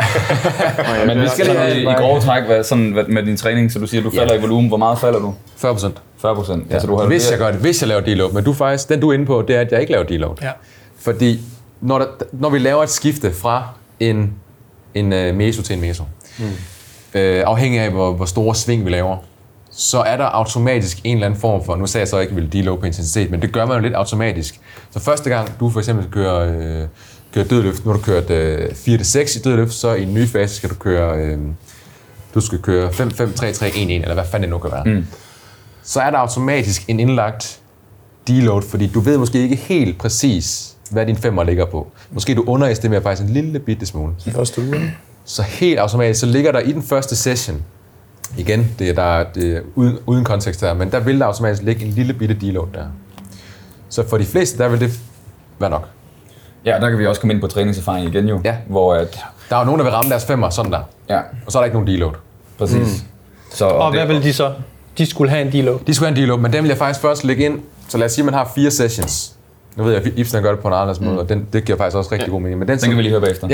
*laughs* Men vi skal lige have i grove træk hvad, sådan, hvad, med din træning, så du siger, at du falder i volumen. Hvor meget falder du? 40 procent. 40 procent. Ja, så du har hvis jeg gør det, hvis jeg laver deload. Men du faktisk, den du er inde på, det er, at jeg ikke laver deload. Ja. Fordi når, der, når vi laver et skifte fra en, en uh, meso til en meso, mm. øh, afhængig af hvor, hvor store sving vi laver, så er der automatisk en eller anden form for, nu sagde jeg så ikke, at jeg ville deload på intensitet, men det gør man jo lidt automatisk. Så første gang du for eksempel kører, øh, kører dødløft, nu har du kørt øh, 4-6 i dødløft, så i en ny fase skal du køre, øh, du skal køre 5-5-3-3-1-1, eller hvad fanden det nu kan være. Mm. Så er der automatisk en indlagt deload, fordi du ved måske ikke helt præcis, hvad din femmer ligger på. Måske du underestimerer faktisk en lille bitte smule. Første uge. Så helt automatisk, så ligger der i den første session, igen, det er, der, det er uden, uden kontekst her, men der vil der automatisk ligge en lille bitte deload der. Så for de fleste, der vil det være nok. Ja, der kan vi også komme ind på træningserfaring igen jo. Ja. Hvor at, Der er jo nogen, der vil ramme deres femmer sådan der, ja, og så er der ikke nogen deload. præcis. Mm. Så, Og hvad vil de så? De skulle have en deload. De skulle have en deload, men den vil jeg faktisk først lægge ind, så lad os sige, at man har fire sessions. Nu ved jeg, at Ibsen gør det på en anderledes måde, og den, det giver faktisk også rigtig god mening. Men den, Den kan vi lige høre bagefter.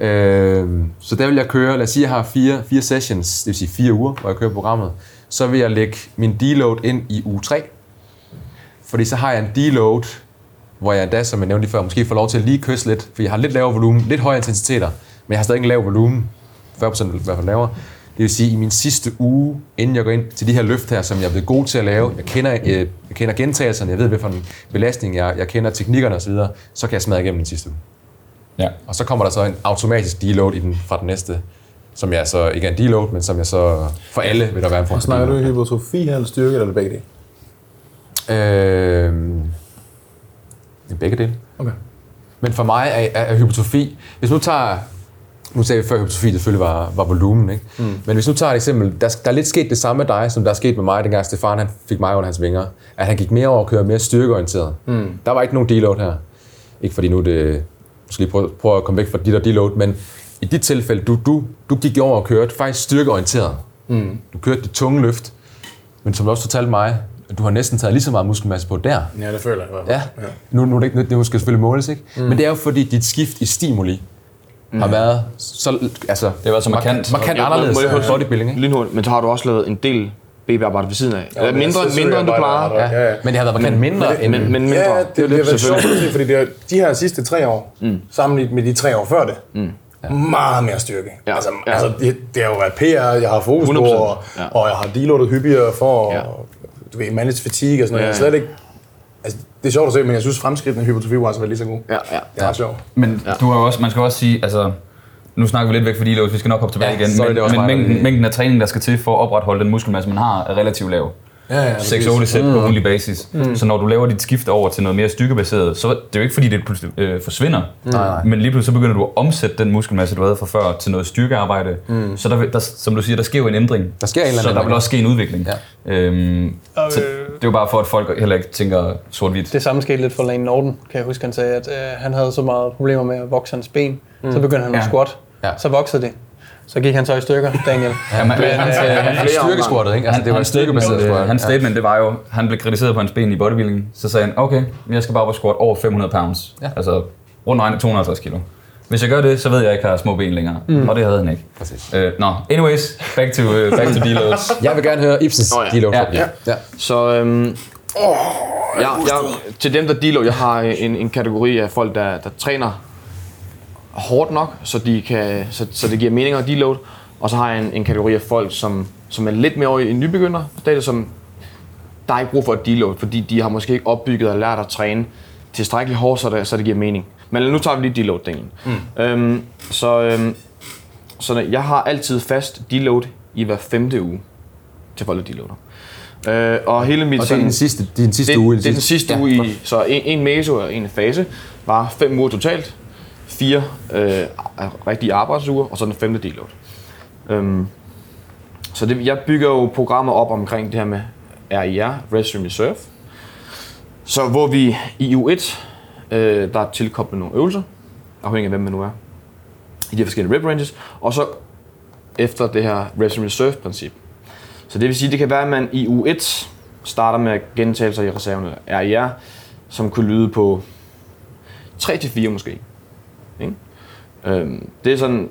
Ja. Øh, så der vil jeg køre, lad os sige, at jeg har fire, fire sessions, det vil sige fire uger, hvor jeg kører programmet. Så vil jeg lægge min deload ind i uge 3. Fordi så har jeg en deload, hvor jeg endda, som jeg nævnte lige før, måske får lov til at lige kysse lidt, for jeg har lidt lavere volumen, lidt højere intensiteter, men jeg har stadig en lav volumen, 40% i hvert fald lavere. Det vil sige, at i min sidste uge, inden jeg går ind til de her løft her, som jeg er blevet god til at lave, jeg kender, øh, jeg kender gentagelserne, jeg ved, hvad for en belastning jeg, jeg kender teknikkerne osv., så kan jeg smadre igennem den sidste uge. Ja. Og så kommer der så en automatisk deload i den, fra den næste, som jeg så ikke er en deload, men som jeg så for alle vil der være en form for Snakker du hypotrofi her, eller styrke, eller er det begge dele? Øh, det begge dele. Okay. Men for mig er, er, er hypotrofi, hvis nu tager, nu sagde vi før, at hypotrofi det selvfølgelig var, var volumen, ikke? Mm. men hvis nu tager et eksempel, der, der er lidt sket det samme med dig, som der er sket med mig, dengang Stefan han fik mig under hans vinger, at han gik mere over at køre mere styrkeorienteret. Mm. Der var ikke nogen deload her. Ikke fordi nu det, måske lige prøve, prøve at komme væk fra dit og deload, men i dit tilfælde, du, du, du gik over og kørte faktisk styrkeorienteret. Mm. Du kørte det tunge løft, men som du også fortalte mig, at du har næsten taget lige så meget muskelmasse på der. Ja, det føler jeg fald. Ja. Nu, nu er det ikke, det måske selvfølgelig måles, ikke? Mm. Men det er jo fordi, dit skift i stimuli mm. har været så, altså, har været så markant. markant Jo, må- anderledes må jeg bodybuilding, ikke? Lynhurtigt, men så har du også lavet en del BB-arbejde ved siden af. Ja, men mindre, synes, mindre end du plejer. arbejder- Ja, ja. Men det har været markant mindre end... Men, men mindre. Ja, det, det, det, det er sjovt selvfølgelig. at se, fordi det er, de her sidste tre år, mm. sammenlignet med de tre år før det, mm. meget mere styrke. Ja, Altså, ja. altså det, det har jo været PR, jeg har fokus på, 100%, og, ja. og jeg har deloadet hyppigere for Ja. ja. du ved, manage fatigue og sådan noget. Ja, Jeg er slet ikke, altså, det er sjovt at se, men jeg synes fremskridtene i hypotrofi var altså været lige så god. Ja, ja. Det er ret sjovt. Men ja. du har også, man skal også sige, altså, nu snakker vi lidt væk for deloads, vi skal nok hoppe tilbage Ja, igen, sorry, men, men mængden, mængden af træning, der skal til for at opretholde den muskelmasse, man har, er relativt lav. Ja, ja, 6-8 sæt på ugenlig basis. Mm. Så når du laver dit skift over til noget mere styrkebaseret, så det er jo ikke fordi, det pludselig øh, forsvinder. Nej, nej. Men lige pludselig så begynder du at omsætte den muskelmasse, du havde fra før, til noget styrkearbejde. Mm. Så der, der, som du siger, der sker jo en ændring. Der sker en eller Så anden der vil også ske en udvikling. Ja. Øhm, Og, så øh, det er jo bare for, at folk heller ikke tænker sort-hvidt. Det samme skete lidt for Lane Norton, kan jeg huske, han sagde, at øh, han havde så meget problemer med at vokse hans ben. Mm. Så begyndte han at Ja. squat. Ja. Så voksede det. Så gik han så i stykker, Daniel. *laughs* Ja, man, Men, han, øh, han, han, Han styrkesquattet, ikke? Altså, det var hans styrkebaseret statement, squat. øh, hans statement, det var jo, han blev kritiseret på hans ben i bodybuilding. Så sagde han, okay, jeg skal bare op og squat over 500 pounds. Ja. Altså rundt regnet 250 kilo. Hvis jeg gør det, så ved jeg, at jeg ikke har små ben længere. Mm. Og det havde han ikke. Præcis. Øh, Nå, anyways, back to, uh, back to deloads. *laughs* Jeg vil gerne høre Ibsens Nå ja. deload. Ja. ja. ja. Så øhm, jeg, jeg, til dem, der dealer, jeg har en, en kategori af folk, der, der træner hårdt nok, så, de kan, så, så det giver mening at deload. Og så har jeg en, en kategori af folk, som, som er lidt mere over i nybegynder stadiet, som der er ikke brug for et deload, fordi de har måske ikke opbygget og lært at træne tilstrækkeligt hårdt, så det, så det giver mening. Men nu tager vi lige deload-delen. Mm. Øhm, så, øhm, så jeg har altid fast deload i hver femte uge til folk, der deloader. Øh, og hele mit Og det er den sidste, din sidste det, uge. det er den sidste ja. uge i, så en, en meso og en fase var fem uger totalt, fire øh, rigtige arbejdsuger, og så den femte deload. Øhm, så det, jeg bygger jo programmer op omkring det her med RIR, Restroom Reserve. Så hvor vi i U1 øh, der er tilkoblet nogle øvelser, afhængig af hvem man nu er, i de her forskellige rep ranges, og så efter det her Restroom reserve princip. Så det vil sige, det kan være, at man i u 1 starter med gentagelser i reserven eller RIR, som kunne lyde på 3-4 måske. Ikke? Øhm, det er sådan,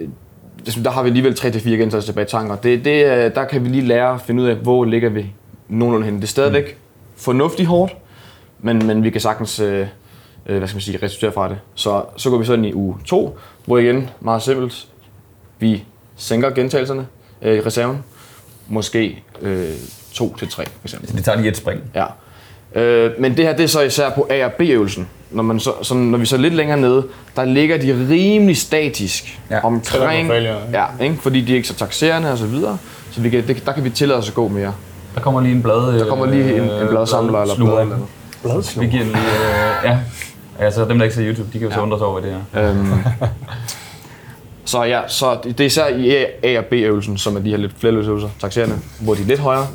øh, der har vi alligevel 3-4 gentagelser tilbage i tanker. Det, det, er- der kan vi lige lære at finde ud af, hvor ligger vi nogenlunde henne. Det er stadigvæk fornuftigt hårdt, men, men vi kan sagtens øh, øh, hvad skal man sige, resultere fra det. Så, så går vi sådan i uge 2, hvor igen, meget simpelt, vi sænker gentagelserne øh, i reserven. Måske øh, 2 til 3 for eksempel. Det tager lige et spring. Ja. Øh, men det her det er så især på A og B-øvelsen. Når, man så, så, når vi så lidt længere nede, der ligger de rimelig statisk Ja. omkring, ja, ikke? fordi de er ikke så taxerende og så videre. Så vi kan, det, der kan vi tillade os at gå mere. Der kommer lige en blad... Der kommer lige en, en bladsamler eller blad eller noget. Vi giver lige... Øh, ja. Altså dem, der ikke ser YouTube, de kan jo så undre sig over, hvad det er. Øhm, så ja, så det er især i A- og B-øvelsen, som er de her lidt flerløsøvelser, taxerende, hvor de er lidt højere.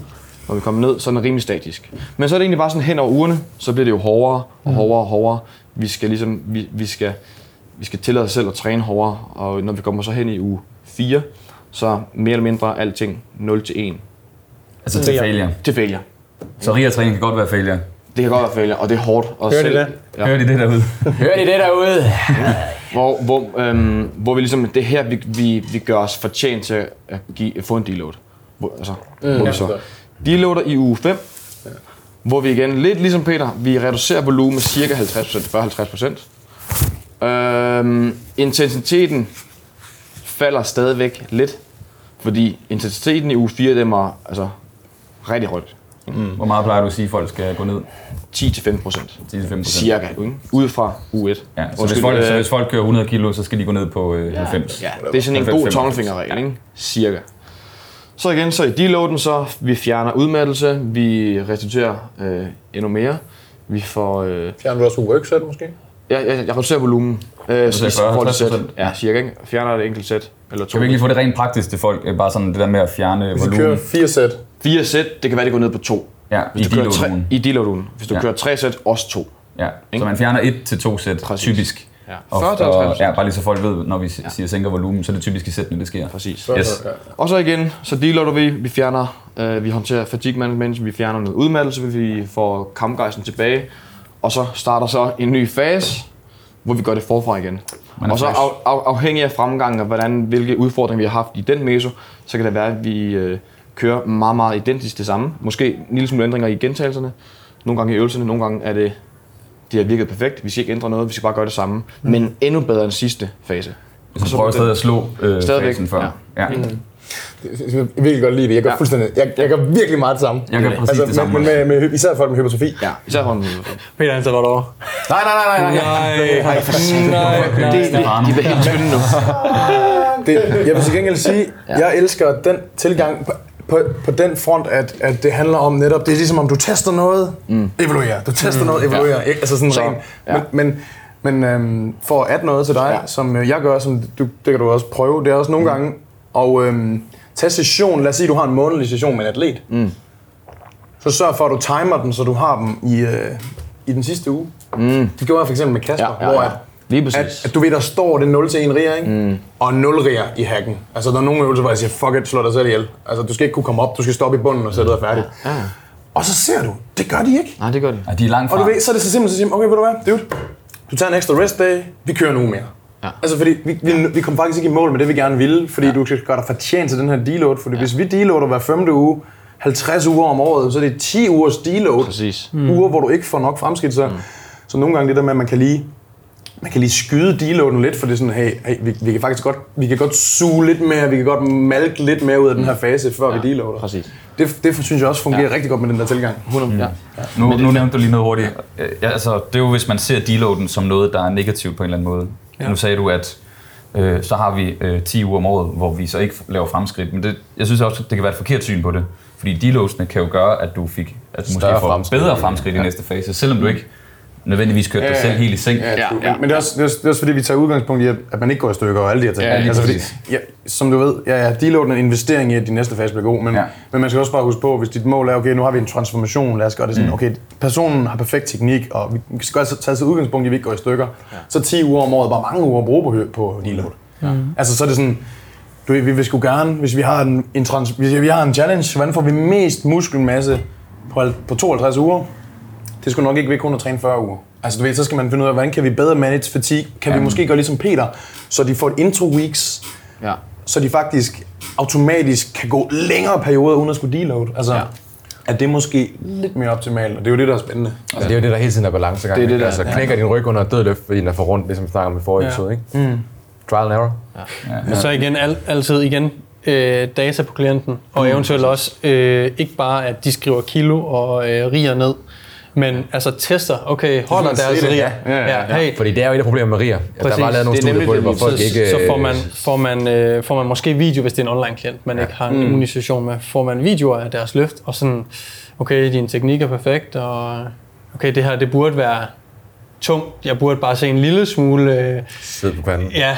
Når vi kommer ned, så er den rimelig statisk. Men så er det egentlig bare sådan hen over ugerne, så bliver det jo hårdere og hårdere og hårdere. Vi skal ligesom, vi, vi skal, vi skal tillade os selv at træne hårdere, og når vi kommer så hen i uge 4, så mere eller mindre alting 0 til 1 Altså til failure. til failure. Så RIA-træning kan godt være failure. Det kan godt være failure, og det er hårdt. Og Hører de det? Ja. Hører de det derude? *laughs* Hør I det derude? Hvor, hvor, øhm, hvor vi ligesom, det er her, vi, vi, vi gør os fortjent til at give, få en deload. Hvor, altså, mm, hvor vi så deloader i uge 5, ja. hvor vi igen, lidt ligesom Peter, vi reducerer volumen med cirka 50%, 40-50%. Øhm, intensiteten falder stadigvæk lidt, fordi intensiteten i uge 4, den var altså rigtig højt. Hvor meget plejer du at sige, at folk skal gå ned? 10-15%. 10-15%. Cirka, ikke? Ud fra uge 1. Ja, så hvis, folk, så hvis folk kører 100 kilo, så skal de gå ned på øh, 90. Ja, det er sådan en 90, god 95. tommelfingerregel, ikke? Cirka. Så igen, så i deloaden, så vi fjerner udmattelse, vi restituerer øh, endnu mere. Vi får... Øh, Fjerner du også worksæt måske? jeg, jeg, jeg reducerer volumen. Øh, i forhold til 40, sæt. Ja, cirka, ikke? Fjerner et enkelt sæt. Eller to. Kan vi ikke lige få det rent praktisk til folk? øh, Bare sådan det der med at fjerne Hvis vi kører volumen. fire sæt, Fire sæt, det kan være, det går ned på to. Ja, i Hvis du kører tre, deload I deload Hvis du Ja. kører tre sæt, også to. Ja, så man fjerner et til to sæt, Præcis. typisk. Ja. Og, 40 til og, 50 ja, bare lige så folk ved, når vi ja. siger sænker volumen, så er det typisk i sættene, det sker. Præcis. Yes. Og så igen, så deloader vi, vi fjerner, øh, vi håndterer fatigue management, vi fjerner noget udmattelse, vi får kampgejsen tilbage, og så starter så en ny fase, hvor vi gør det forfra igen. Og så af, af, afhængig af fremgangen og hvordan, hvilke udfordringer vi har haft i den meso, så kan det være, at vi øh, kører meget, meget identisk det samme. Måske en lille smule ændringer i gentagelserne, nogle gange i øvelserne, nogle gange er det, det har virket perfekt, vi skal ikke ændre noget, vi skal bare gøre det samme, mm. men endnu bedre end sidste fase. Så prøver stadig at slå øh, Stadigvæk, fasen før. Ja. Ja. Jeg vil virkelig godt lide det. Jeg gør, Ja. fuldstændig, jeg, jeg gør virkelig meget det samme. Jeg gør præcis altså, det samme. Men, men med, med, især folk med hypertrofi. Ja, især hånden. Peter han så var derovre. Nej, nej, nej, nej. nej. Nej, nej, nej. Det, de bliver helt tynde nu. *laughs* Det, jeg vil til gengæld sige, ja. jeg elsker den tilgang på, på, på den front, at, at det handler om netop, det er ligesom om du tester noget, mm. evaluerer. Du tester mm. noget, evaluerer. Ja. Altså sådan Så, ren. ja. Men, men, men øhm, for at noget til dig, Ja. som øh, jeg gør, som du, det kan du også prøve, det er også nogle gange at øhm, tage session. Lad os sige, du har en månedlig session med en atlet. Mm. Så sørg for, at du timer den, så du har dem i, øh, i den sidste uge. Mm. Det gjorde jeg for eksempel med Kasper, Ja, ja, hvor ja. at, Lige præcis. at, at du ved, der står det 0 til 1 riger, ikke? Mm. Og 0 riger i hacken. Altså, der er nogle øvelser, hvor jeg siger, fuck it, slå dig selv ihjel. Altså, du skal ikke kunne komme op, du skal stoppe i bunden, og så er det færdigt. Ja, ja. Og så ser du, det gør de ikke. Nej, det gør det. Ja, de er langt fra. Og du ved, så er det så simpelt, så siger okay, ved du hvad, dude, du tager en ekstra rest day, vi kører en uge mere. Ja. Altså, fordi vi, vi, vi kom faktisk ikke i mål med det, vi gerne ville, fordi ja. du skal gøre dig fortjent til den her deload. Fordi ja. hvis vi deloader hver femte uge, 50 uger om året, så er det 10 ugers deload. Præcis. Mm. Uger, hvor du ikke får nok fremskridt. Så, mm. så nogle gange det der med, at man kan lige man kan lige skyde deloaden lidt, for det er sådan, hey, hey vi, vi, kan faktisk godt, vi kan godt suge lidt mere, vi kan godt malke lidt mere ud af den her fase, før ja, vi deloader. præcis. Det, det synes jeg også fungerer ja. rigtig godt med den der tilgang. 100, ja. Nu, nu nævnte du lige noget hurtigt. Ja, altså, det er jo, hvis man ser deloaden som noget, der er negativt på en eller anden måde. Ja. Nu sagde du, at øh, så har vi øh, 10 uger om året, hvor vi så ikke laver fremskridt. Men det, jeg synes også, det kan være et forkert syn på det. Fordi deloadsene kan jo gøre, at du fik at du måske får fremskridt. bedre fremskridt i næste fase, selvom du ikke nødvendigvis kørt dig selv helt i seng. Ja, ja, ja. Men det er, også, det, er også, det er også fordi, vi tager udgangspunkt i, at- at man ikke går i stykker og alle de her ting. Ja, lige fordi, ja, som du ved, ja, ja, deload er en investering i, at din næste fase bliver god, men, Ja. ja. men man skal også bare huske på, hvis dit mål er, okay, nu har vi en transformation, lad os gøre det sådan, mm. okay, personen har perfekt teknik, og vi skal også tage sig udgangspunkt i, at vi ikke går i stykker. Ja. Så 10 uger om året bare mange uger at bruge på, på deload. Ja. Altså, så er det sådan, du vi vil sgu gerne, hvis vi har en, en, trans, hvis vi har en challenge, hvordan får vi mest muskelmasse på, på 52 uger? Det skulle nok ikke kun at træne 40 uger. Altså du ved, så skal man finde ud af, hvordan kan vi bedre manage fatigue? Kan vi måske gøre ligesom Peter, så de får et intro weeks, Ja. så de faktisk automatisk kan gå længere perioder uden at skulle deload. Altså, Ja. ja. er det måske lidt mere optimalt, og det er jo det, der er spændende. Altså, det er jo det, der hele tiden er balancegang. Det er det, der- altså, ja. knækker din ryg under et dødløft, fordi den er for rundt, ligesom vi snakker om i forrige Ja. episode. Ikke? Mm. Trial and error. Men så igen, al, altid igen, øh, data på klienten, og eventuelt også øh, ikke bare, at de skriver kilo og øh, riger ned, men altså tester, okay, holder deres det. riger? Ja, ja, ja. hey, Fordi det er jo et af problemerne med riger. At der er Præcis. bare lavet nogle er studier på det, hvor folk så, ikke... så får øh, man, får, man, øh, får man måske video, hvis det er en online-klient, man ikke har en immunisation med. Får man videoer af deres løft, og sådan, okay, din teknik er perfekt, og okay, det her, det burde være tungt. Jeg burde bare se en lille smule... Øh, Sidde på panden. ja,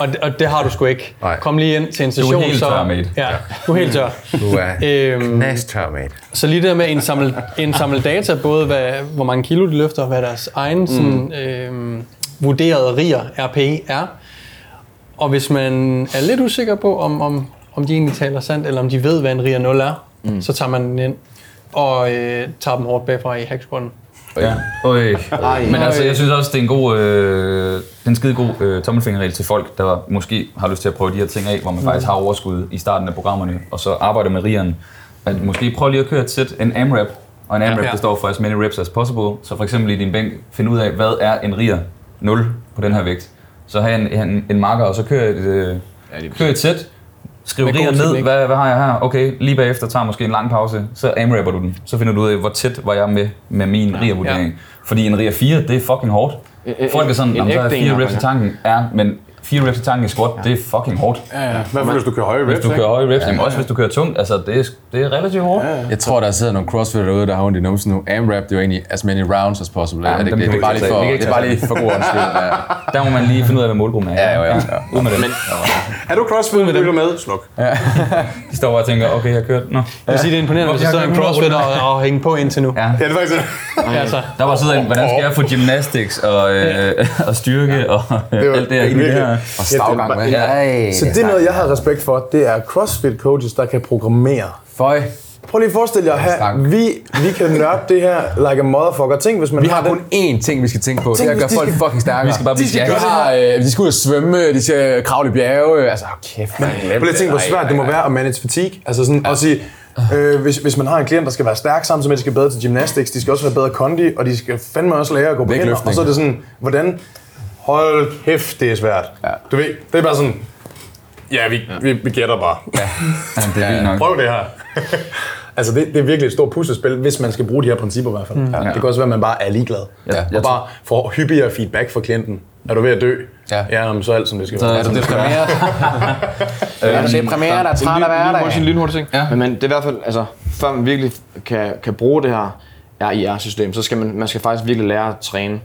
og, det- og det har du sgu ikke. Nej. Kom lige ind til en Du session, er helt så... tør, mate. Ja, du er helt tør. Du er Øhm, knastør, mate. så lige det der med at indsamle, indsamle data, både hvad, hvor mange kilo de løfter, og hvad deres egen sådan, øhm, vurderede riger, RPE, er. Og hvis man er lidt usikker på, om, om, om de egentlig taler sandt, eller om de ved, hvad en riger 0 er, mm. så tager man den ind og øh, tager dem hårdt bagfra i hacksquatten. Ja. Øj. Men altså, jeg synes også, det er en god, øh, det er en skide god øh, tommelfingerregel til folk, der måske har lyst til at prøve de her ting af, hvor man faktisk har overskud i starten af programmerne, og så arbejder med rigeren. At måske prøv lige at køre et sæt, en AMRAP, og en AMRAP, Ja. det står for as many reps as possible. Så for eksempel i din bænk, find ud af, hvad er en riger 0 på den her vægt. Så have en, en, en marker, og så kør et, øh, kør et sæt, skriv Med god riger ned, hvad, hvad har jeg her? Okay, lige bagefter tager måske en lang pause, så amrapper du den. Så finder du ud af, hvor tæt var jeg med, med min ja. rigervurdering. Fordi en riger 4, det er fucking hårdt. Folk er sådan, en "Jamen, så er ægte 4 en, reps i ja. tanken. Ja, men 4 reps i tanken i squat, det er fucking hårdt. Ja, ja. Hvad hvis du kører høje reps, Hvis du kører høje reps, jamen også hvis du kører tungt, altså det er, det er relativt hårdt. Ja, Jeg tror, der sidder nogle crossfitter derude, der har ondt i numsen nu. AMRAP, det er jo egentlig as many rounds as possible. Ja, Ja, det, dem det, det, er bare ikke lige for, det er bare lige for god skyld. *laughs* Ja. Der må man lige finde ud af, hvad målgruppen er. Ja, jo, ja, ja. Ud med den. Er du crossfit, du lytter med? Sluk. De står bare og tænker, okay, jeg har kørt. Nå. Jeg vil sige, det er imponerende, hvis der Jeg sidder en kan crossfit og, og hænge på indtil nu. Ja. Ja, det er faktisk Altså, Der var sådan en, hvordan skal jeg få gymnastics og, øh, og styrke og alt det her i det her. Og stavgang med. Ja. Ej, Så det er noget, jeg har respekt for. Det er CrossFit coaches, der kan programmere. Føj. Prøv lige at forestille jer, Stank. vi, vi kan nørde det her like a motherfucker. Tænk, hvis man Vi har den- kun én ting, vi skal tænke på. Det Tænk, er at gøre folk skal- fucking stærkere. Vi skal bare blive de skal, har, øh, de skal ud og svømme, de skal kravle i bjerge. Altså, oh, kæft, man. Prøv lige at tænke, hvor svært det må være at manage fatigue. Altså sådan at sige, øh, hvis, hvis man har en klient, der skal være stærk, samtidig med, at de skal bedre til gymnastics, de skal også være bedre kondi, og de skal fandme også lære at gå på hænder. Og så er det sådan, hvordan, hold kæft, det er svært. Ja. Du ved, det er bare sådan, ja, vi, vi, vi gætter bare. Ja, det er vildt nok. Prøv det her. *laughs* altså, det, det er virkelig et stort puslespil, hvis man skal bruge de her principper i hvert fald. Ja. Det kan også være, at man bare er ligeglad. Ja, og bare får hyppigere feedback fra klienten. Er du ved at dø? Ja. ja jamen, så er alt, som det skal Så- være. så det skal mere. *laughs* *laughs* Er du der er træt af hverdag? Lyn, lyn, lyn, ting. Ja. Men man, det er i hvert fald, altså, før man virkelig kan, kan bruge det her RIR-system, så skal man, man skal faktisk virkelig lære at træne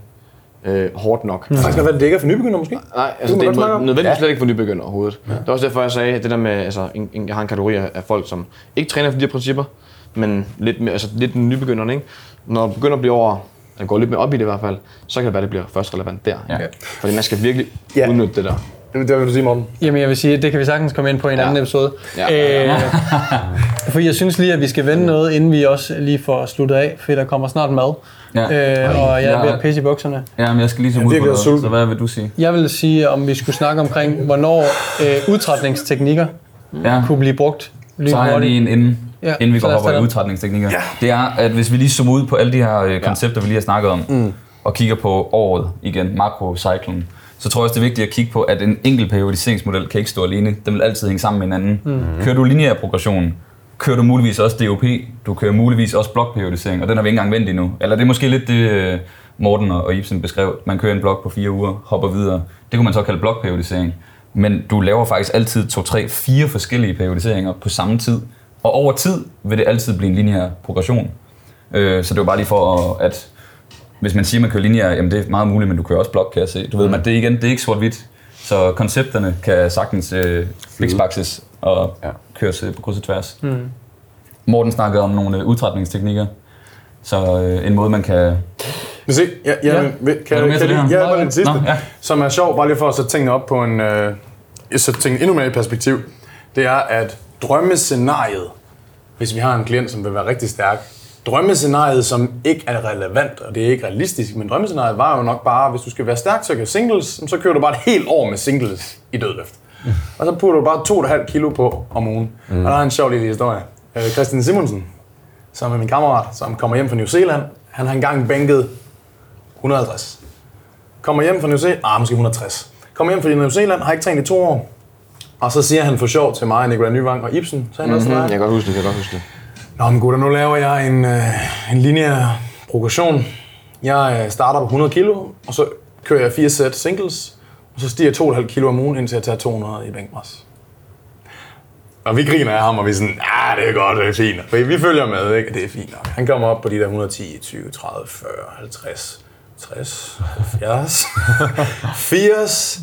øh, hårdt nok. Det kan være, det ikke er for nybegynder måske. Nej, altså det er nødvendigvis slet ikke for nybegynder overhovedet. Det er også derfor, jeg sagde, at det der med, altså, en, en, jeg har en kategori af folk, som ikke træner efter de her principper, men lidt, mere, altså, lidt nybegynderne, ikke? Når man begynder at blive over, eller går lidt mere op i det i hvert fald, så kan det være, at det bliver først relevant der. Ja. Fordi man skal virkelig Ja. udnytte det der. Det vil du sige, Morten. Jamen, jeg vil sige, det kan vi sagtens komme ind på i en Ja. anden episode. Ja. Øh, *laughs* for jeg synes lige, at vi skal vende noget, inden vi også lige får sluttet af, for der kommer snart mad. Ja. Øh, og jeg er ved Ja. at pisse i bukserne. Ja, men jeg skal lige zoome ud på noget, sulten. så hvad vil du sige? Jeg vil sige, om vi skulle snakke omkring, hvornår øh, udtrætningsteknikker Ja. kunne blive brugt Så har jeg lige en inden, Ja, inden vi så går over i udtrætningsteknikker. Ja. Det er, at hvis vi lige zoomer ud på alle de her øh, koncepter, vi lige har snakket om, mm. og kigger på året igen, makrocyclen, så tror jeg også, det er vigtigt at kigge på, at en enkelt periodiseringsmodel kan ikke stå alene. Den vil altid hænge sammen med hinanden. Mm. Kører du lineær progression, kører du muligvis også DOP, du kører muligvis også blokperiodisering, og den har vi ikke engang vendt endnu. Eller det er måske lidt det, øh, Morten og Ibsen beskrev. Man kører en blok på fire uger, hopper videre. Det kunne man så kalde blokperiodisering. Men du laver faktisk altid to, tre, fire forskellige periodiseringer på samme tid. Og over tid vil det altid blive en lineær progression. Øh, så det var bare lige for, at, hvis man siger, at man kører linjer, jamen det er meget muligt, men du kører også blok, kan jeg se. Du ved, men det er igen, det er ikke sort-hvidt. Så koncepterne kan sagtens øh, flexpraksis og Ja. køres øh, på kryds og tværs. Mm. Morten snakkede om nogle øh, udtrætningsteknikker. Så øh, en måde, man kan... Men se, ja, ja, Ja. ja. Kan, kan, Er kan, kan, her? ja, bare den sidste, Nå, ja. som er sjov, bare lige for at sætte tingene op på en, øh, sætte tingene endnu mere i perspektiv, det er, at drømmescenariet, hvis vi har en klient, som vil være rigtig stærk, drømmescenariet, som ikke er relevant, og det er ikke realistisk, men drømmescenariet var jo nok bare, hvis du skal være stærk til at køre singles, så kører du bare et helt år med singles i dødløft. Og så putter du bare 2,5 kilo på om ugen. Mm. Og der er en sjov lille historie. Øh, Christian Simonsen, som er min kammerat, som kommer hjem fra New Zealand, han har engang bænket 150. Kommer hjem fra New Zealand, ah, måske 160. Kommer hjem fra New Zealand, har ikke trænet i to år. Og så siger han for sjov til mig, Nikolaj Nyvang og Ibsen, så han mm-hmm. også Mm, dig. jeg kan godt huske det, jeg kan godt huske det. Nå, men gutter, nu laver jeg en, øh, en lineær progression. Jeg øh, starter på 100 kilo, og så kører jeg fire sæt singles, og så stiger jeg 2,5 kilo om ugen, indtil jeg tager 200 i bænkpres. Og vi griner af ham, og vi er sådan, ah, det er godt, det er fint. For vi følger med, ikke? Det er fint nok. Han kommer op på de der 110, 20, 30, 40, 50, 60, 70, 80.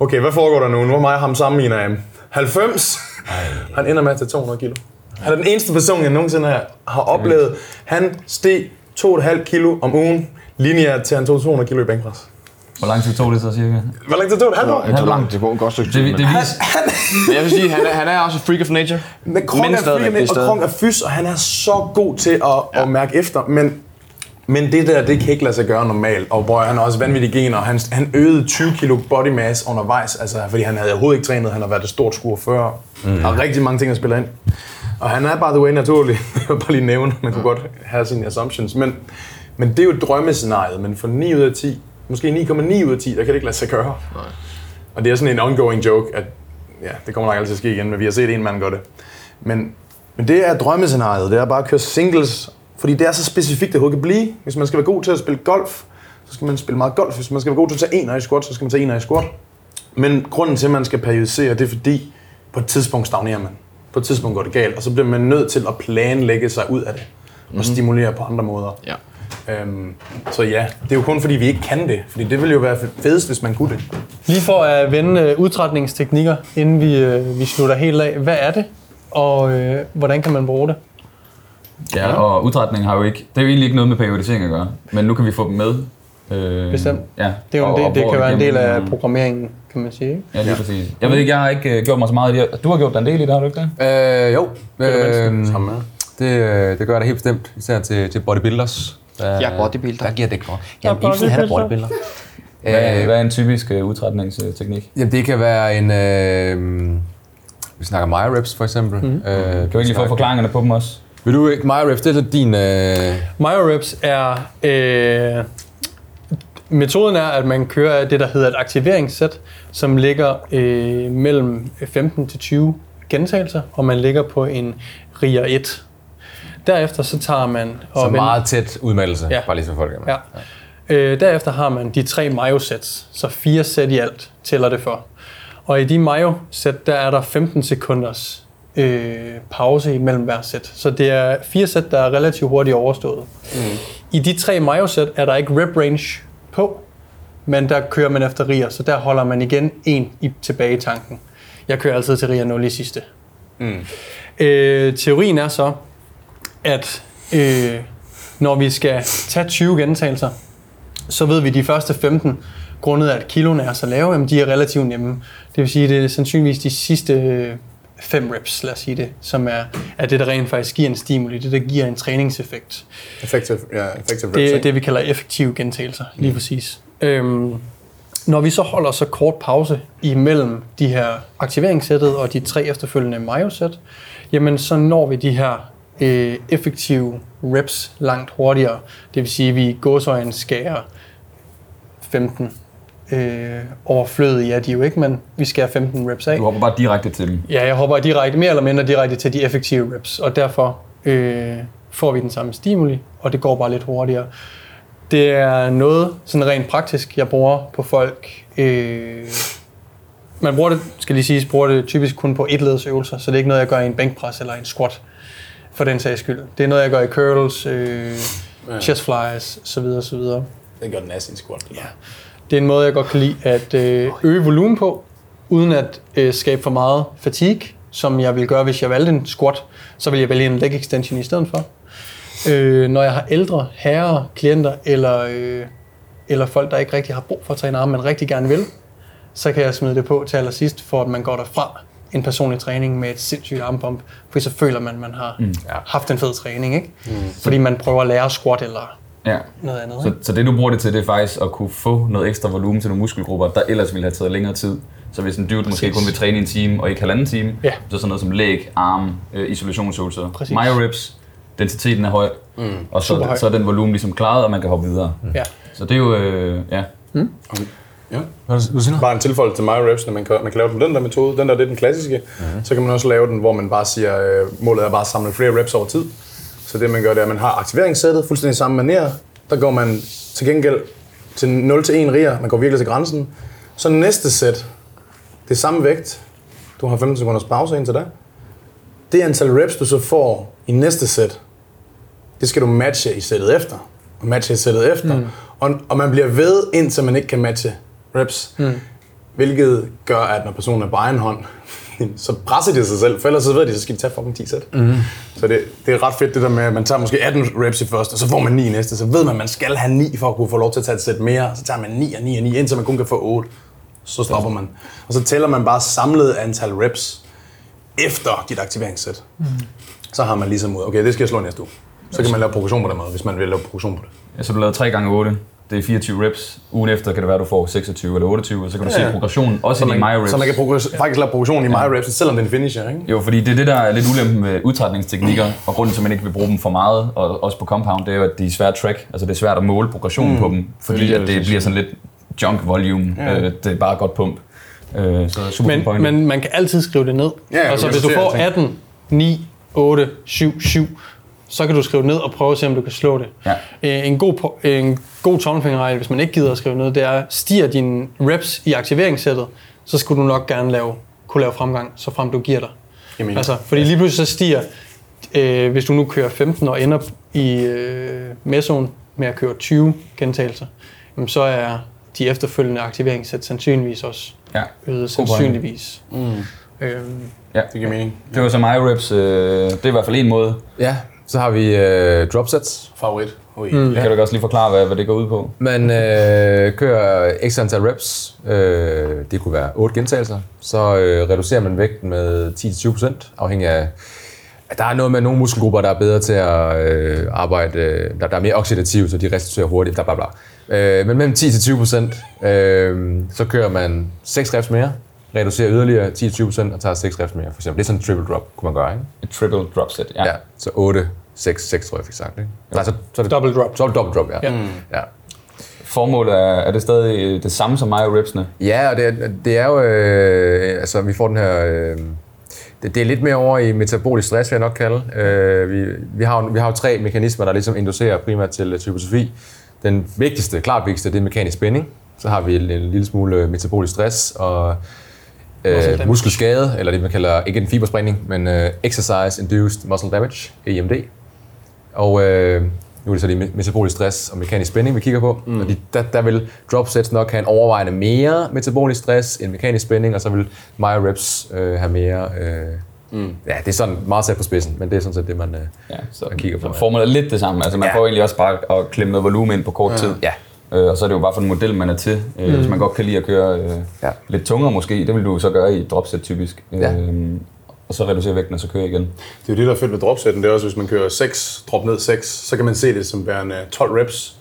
Okay, hvad foregår der nu? Nu er mig og ham sammen, Ina. 90. Han ender med at tage 200 kilo. Han er den eneste person, jeg nogensinde har, har oplevet. Han steg 2,5 kilo om ugen, lineært til han tog 200 kilo i bænkpres. Hvor lang tid tog det så cirka? Hvor lang tid tog det? Han Det tog langt, det går et godt stykke tid. Det, det men- jeg vil sige, han er, han er også freak of nature. Men Krong Men er freaking det er og Krong er fys, og han er så god til at, ja. at mærke efter. Men, men det der, det kan ikke lade sig gøre normalt. Og boy, han har også vanvittige gener. Han, han øgede 20 kilo body mass undervejs, altså, fordi han havde overhovedet ikke trænet. Han har været et stort skur før. Mm. Og rigtig mange ting at spille ind. Og han er, by the way, naturlig. *laughs* Jeg vil bare lige nævne, man kunne godt have sine assumptions. Men, men det er jo drømmescenariet. Men for 9 ud af 10, måske 9,9 ud af 10, der kan det ikke lade sig gøre. Nej. Og det er sådan en ongoing joke, at ja, det kommer nok altid at ske igen, men vi har set en mand gøre det. Men, men det er drømmescenariet, det er bare at køre singles, fordi det er så specifikt, det overhovedet kan blive. Hvis man skal være god til at spille golf, så skal man spille meget golf. Hvis man skal være god til at tage en i squat, så skal man tage en i squat. Men grunden til, at man skal periodisere, det er fordi, på et tidspunkt stagnerer man. På et tidspunkt går det galt, og så bliver man nødt til at planlægge sig ud af det. Og stimulere på andre måder. Ja. Øhm, så ja, det er jo kun fordi, vi ikke kan det. Fordi det ville jo være fedest, hvis man kunne det. Lige for at vende øh, udtrætningsteknikker, inden vi, øh, vi slutter helt af. Hvad er det, og øh, hvordan kan man bruge det? ja, og udtrætning har jo ikke... Det er jo egentlig ikke noget med periodisering at gøre, men nu kan vi få dem med. Øh, Bestemt. Ja, Det, er jo og- en del, og det kan være en del af øh, programmeringen, kan man sige. Ja, lige præcis. Jeg ved ikke, jeg har ikke øh, gjort mig så meget i det. Du har gjort dig en del i det, har du ikke det? Øh, jo. Øh, Samme her. det, øh, det gør det helt bestemt, især til, til bodybuilders. Der, Jeg er bodybuilder. Der giver det godt. Jamen, Ibsen, han er bodybuilder. Hvad, Øh, hvad er en typisk øh, udtrætningsteknik? Jamen, det kan være en... Øh, vi snakker MyReps for eksempel. Mm. Øh, Kan du ikke lige få forklaringerne på dem også? Vil du ikke MyReps? Det er lidt din... Øh, MyoReps er... Øh, metoden er, at man kører det, der hedder et aktiveringssæt, som ligger øh, mellem 15 til 20 gentagelser, og man ligger på en RIA 1. Derefter så tager man... Og så vender- meget tæt udmeldelse, Ja. bare lige så folk er med. Ja. Øh, derefter har man de tre mayo-sæt, så fire sæt i alt tæller det for. Og i de mayo-sæt, der er der 15 sekunders øh, pause imellem hver sæt. Så det er fire sæt, der er relativt hurtigt overstået. Mm. I de tre mayo-sæt er der ikke rep range på, men der kører man efter riger, så der holder man igen en i, tilbage i tanken. Jeg kører altid til riger 0 i sidste. Mm. Øh, teorien er så, at øh, når vi skal tage 20 gentagelser, så ved vi, de første 15, grundet af, at kiloene er så lave, jamen de er relativt nemme. Det vil sige, at det er sandsynligvis de sidste 5 reps, lad os sige det, som er, er det, der rent faktisk giver en stimuli, det, der giver en træningseffekt. Effective, ja, effective reps, Det er det, vi kalder effektive gentagelser, lige præcis. Øhm, når vi så holder så kort pause imellem de her aktiveringssættet og de tre efterfølgende myosæt, jamen så når vi de her øh, effektive reps langt hurtigere. Det vil sige, at vi i gåsøjne skærer 15 øh, overflødige er de jo ikke, men vi skærer 15 reps af. Du hopper bare direkte til dem. Ja, jeg hopper direkte, mere eller mindre direkte til de effektive reps, og derfor øh, får vi den samme stimuli, og det går bare lidt hurtigere. Det er noget, sådan rent praktisk, jeg bruger på folk. Øh, man bruger det, skal lige sige, bruger det typisk kun på etledsøvelser, så det er ikke noget, jeg gør i en bænkpres eller en squat, for den sags skyld. Det er noget, jeg gør i curls, øh, ja. chest flies, så videre, så videre. Det gør den ass i en squat. Ja. Det er en måde, jeg godt kan lide at øh, øge volumen på, uden at øh, skabe for meget fatigue, som jeg ville gøre, hvis jeg valgte en squat. Så vil jeg vælge en leg extension i stedet for. Øh, når jeg har ældre herre, klienter eller, øh, eller folk, der ikke rigtig har brug for at træne arme, men rigtig gerne vil, så kan jeg smide det på til allersidst, for at man går derfra en personlig træning med et sindssygt armpump, for så føler man, at man har mm. haft en fed træning, ikke? Mm. Fordi man prøver at lære squat eller Ja. noget andet. Så, så det du bruger det til, det er faktisk at kunne få noget ekstra volumen til nogle muskelgrupper, der ellers ville have taget længere tid. Så hvis en dude måske kun vil træne i en time og ikke halvanden time, Ja. så sådan noget som læg, arm, øh, isolationsøvelser, myorips, densiteten er høj, mm. og så, Super høj. så er den volumen ligesom klaret, og man kan hoppe videre. Ja. Så det er jo, øh, ja, Ja. Hvad du siger? Bare en tilføjelse til MyReps, når man kan, man kan lave den på den der metode. Den der, det er den klassiske. Mm-hmm. Så kan man også lave den, hvor man bare siger, øh, målet er bare at samle flere reps over tid. Så det man gør, det er, at man har aktiveringssættet fuldstændig samme manér. Der går man til gengæld til 0 til 1 riger. Man går virkelig til grænsen. Så næste sæt, det er samme vægt. Du har 15 sekunders pause indtil da. Det antal reps, du så får i næste sæt, det skal du matche i sættet efter. Og matche i sættet efter. Mm. Og, og man bliver ved, indtil man ikke kan matche reps. Mm. Hvilket gør, at når personen er på egen hånd, *laughs* så presser de sig selv. For ellers så ved de, så skal de tage fucking 10 sæt. Mm. Så det, det er ret fedt det der med, at man tager måske 18 reps i første, og så får man 9 i næste. Så ved man, at man skal have 9 for at kunne få lov til at tage et sæt mere. Så tager man 9 og 9 og 9, indtil man kun kan få 8. Så stopper man. Og så tæller man bare samlet antal reps efter dit aktiveringssæt. Mm. Så har man ligesom ud, okay, det skal jeg slå næste uge. Så kan man lave progression på den måde, hvis man vil lave progression på det. Ja, så du lavede 3 gange 8 det er 24 reps. Ugen efter kan det være, at du får 26 eller 28, og så kan du Ja, se ja. progression, også Så i man, MyReps. så man kan progress, faktisk lave progression i MyReps, selvom det er en finisher, ikke? Jo, fordi det er det, der er lidt ulempen med udtrætningsteknikker, og grunden til, at man ikke vil bruge dem for meget, og også på compound, det er jo, at de er svære at track. Altså det er svært at måle progressionen mm. på dem, fordi at det bliver sådan lidt junk volume. Ja. Øh, det er bare godt pump. Øh, så super Men, point. men man kan altid skrive det ned. Ja, altså du hvis du får sortere 18, 9, 8, 7, 7, så kan du skrive ned og prøve at se, om du kan slå det. Ja. Øh, En god, po- en god tommelfingerregel, hvis man ikke gider at skrive ned, det er, stiger dine reps i aktiveringssættet, så skulle du nok gerne lave, kunne lave fremgang, så frem du giver dig. Jamen, Altså, fordi lige pludselig så stiger, øh, hvis du nu kører 15 og ender i øh, mesoen med at køre 20 gentagelser, jamen, så er de efterfølgende aktiveringssæt sandsynligvis også ja. øget sandsynligvis. Mm. Øhm, ja. Det giver mening. Det var så MyReps. Øh, det er i hvert fald en måde. Ja, så har vi øh, drop sets. Favorit. Ui. Mm. Kan du også lige forklare, hvad, hvad det går ud på? Man øh, kører x antal reps. Øh, det kunne være 8 gentagelser. Så øh, reducerer man vægten med 10-20%, afhængig af... at Der er noget med nogle muskelgrupper, der er bedre til at øh, arbejde, øh, der, der er mere oxidative, så de restituerer hurtigt, bla bla bla. Øh, men mellem 10-20%, øh, så kører man 6 reps mere, reducerer yderligere 10-20% og tager 6 reps mere. For eksempel. Det er sådan en triple drop, kunne man gøre, ikke? Et triple drop set. Ja. Ja, så 8, 6, 6 tror jeg, jeg fik sagt, ikke? Nej, så, så er det Double drop. Så er det double drop, ja. Ja. ja. Formålet er, er det stadig det samme som MyRepsene? Ja, og det, er- det er jo, øh, altså vi får den her, øh, det, det er lidt mere over i metabolisk stress, vil jeg nok kalde. Øh, vi, vi, har, jo- vi har jo tre mekanismer, der ligesom inducerer primært til øh, hypotrofi. Den vigtigste, klart vigtigste, det er mekanisk spænding. Så har vi en, en lille smule metabolisk stress og øh, muskelskade, eller det man kalder, ikke en fibersprængning, men øh, exercise induced muscle damage, EMD. Og øh, nu er det så det metabolisk stress og mekanisk spænding, vi kigger på. Mm. Og de, der, der vil drop sets nok have en overvejende mere metabolisk stress end mekanisk spænding, og så vil MyReps øh, have mere... Øh, mm. Ja, det er sådan meget sat på spidsen, men det er sådan set det, man, øh, Ja, så man kigger på. så formålet er lidt det samme. Altså man Ja. får egentlig også bare at klemme noget volumen ind på kort tid. Ja. Øh, og så er det jo bare for en model, man er til. Øh, Mm. Hvis man godt kan lide at køre øh, Ja. lidt tungere måske, det vil du så gøre i et dropset typisk. Ja. Øh, og så reducere vægten, og så køre igen. Det er jo det, der er fedt ved dropsetten. Det er også, hvis man kører 6, drop ned 6, så kan man se det som værende 12 reps.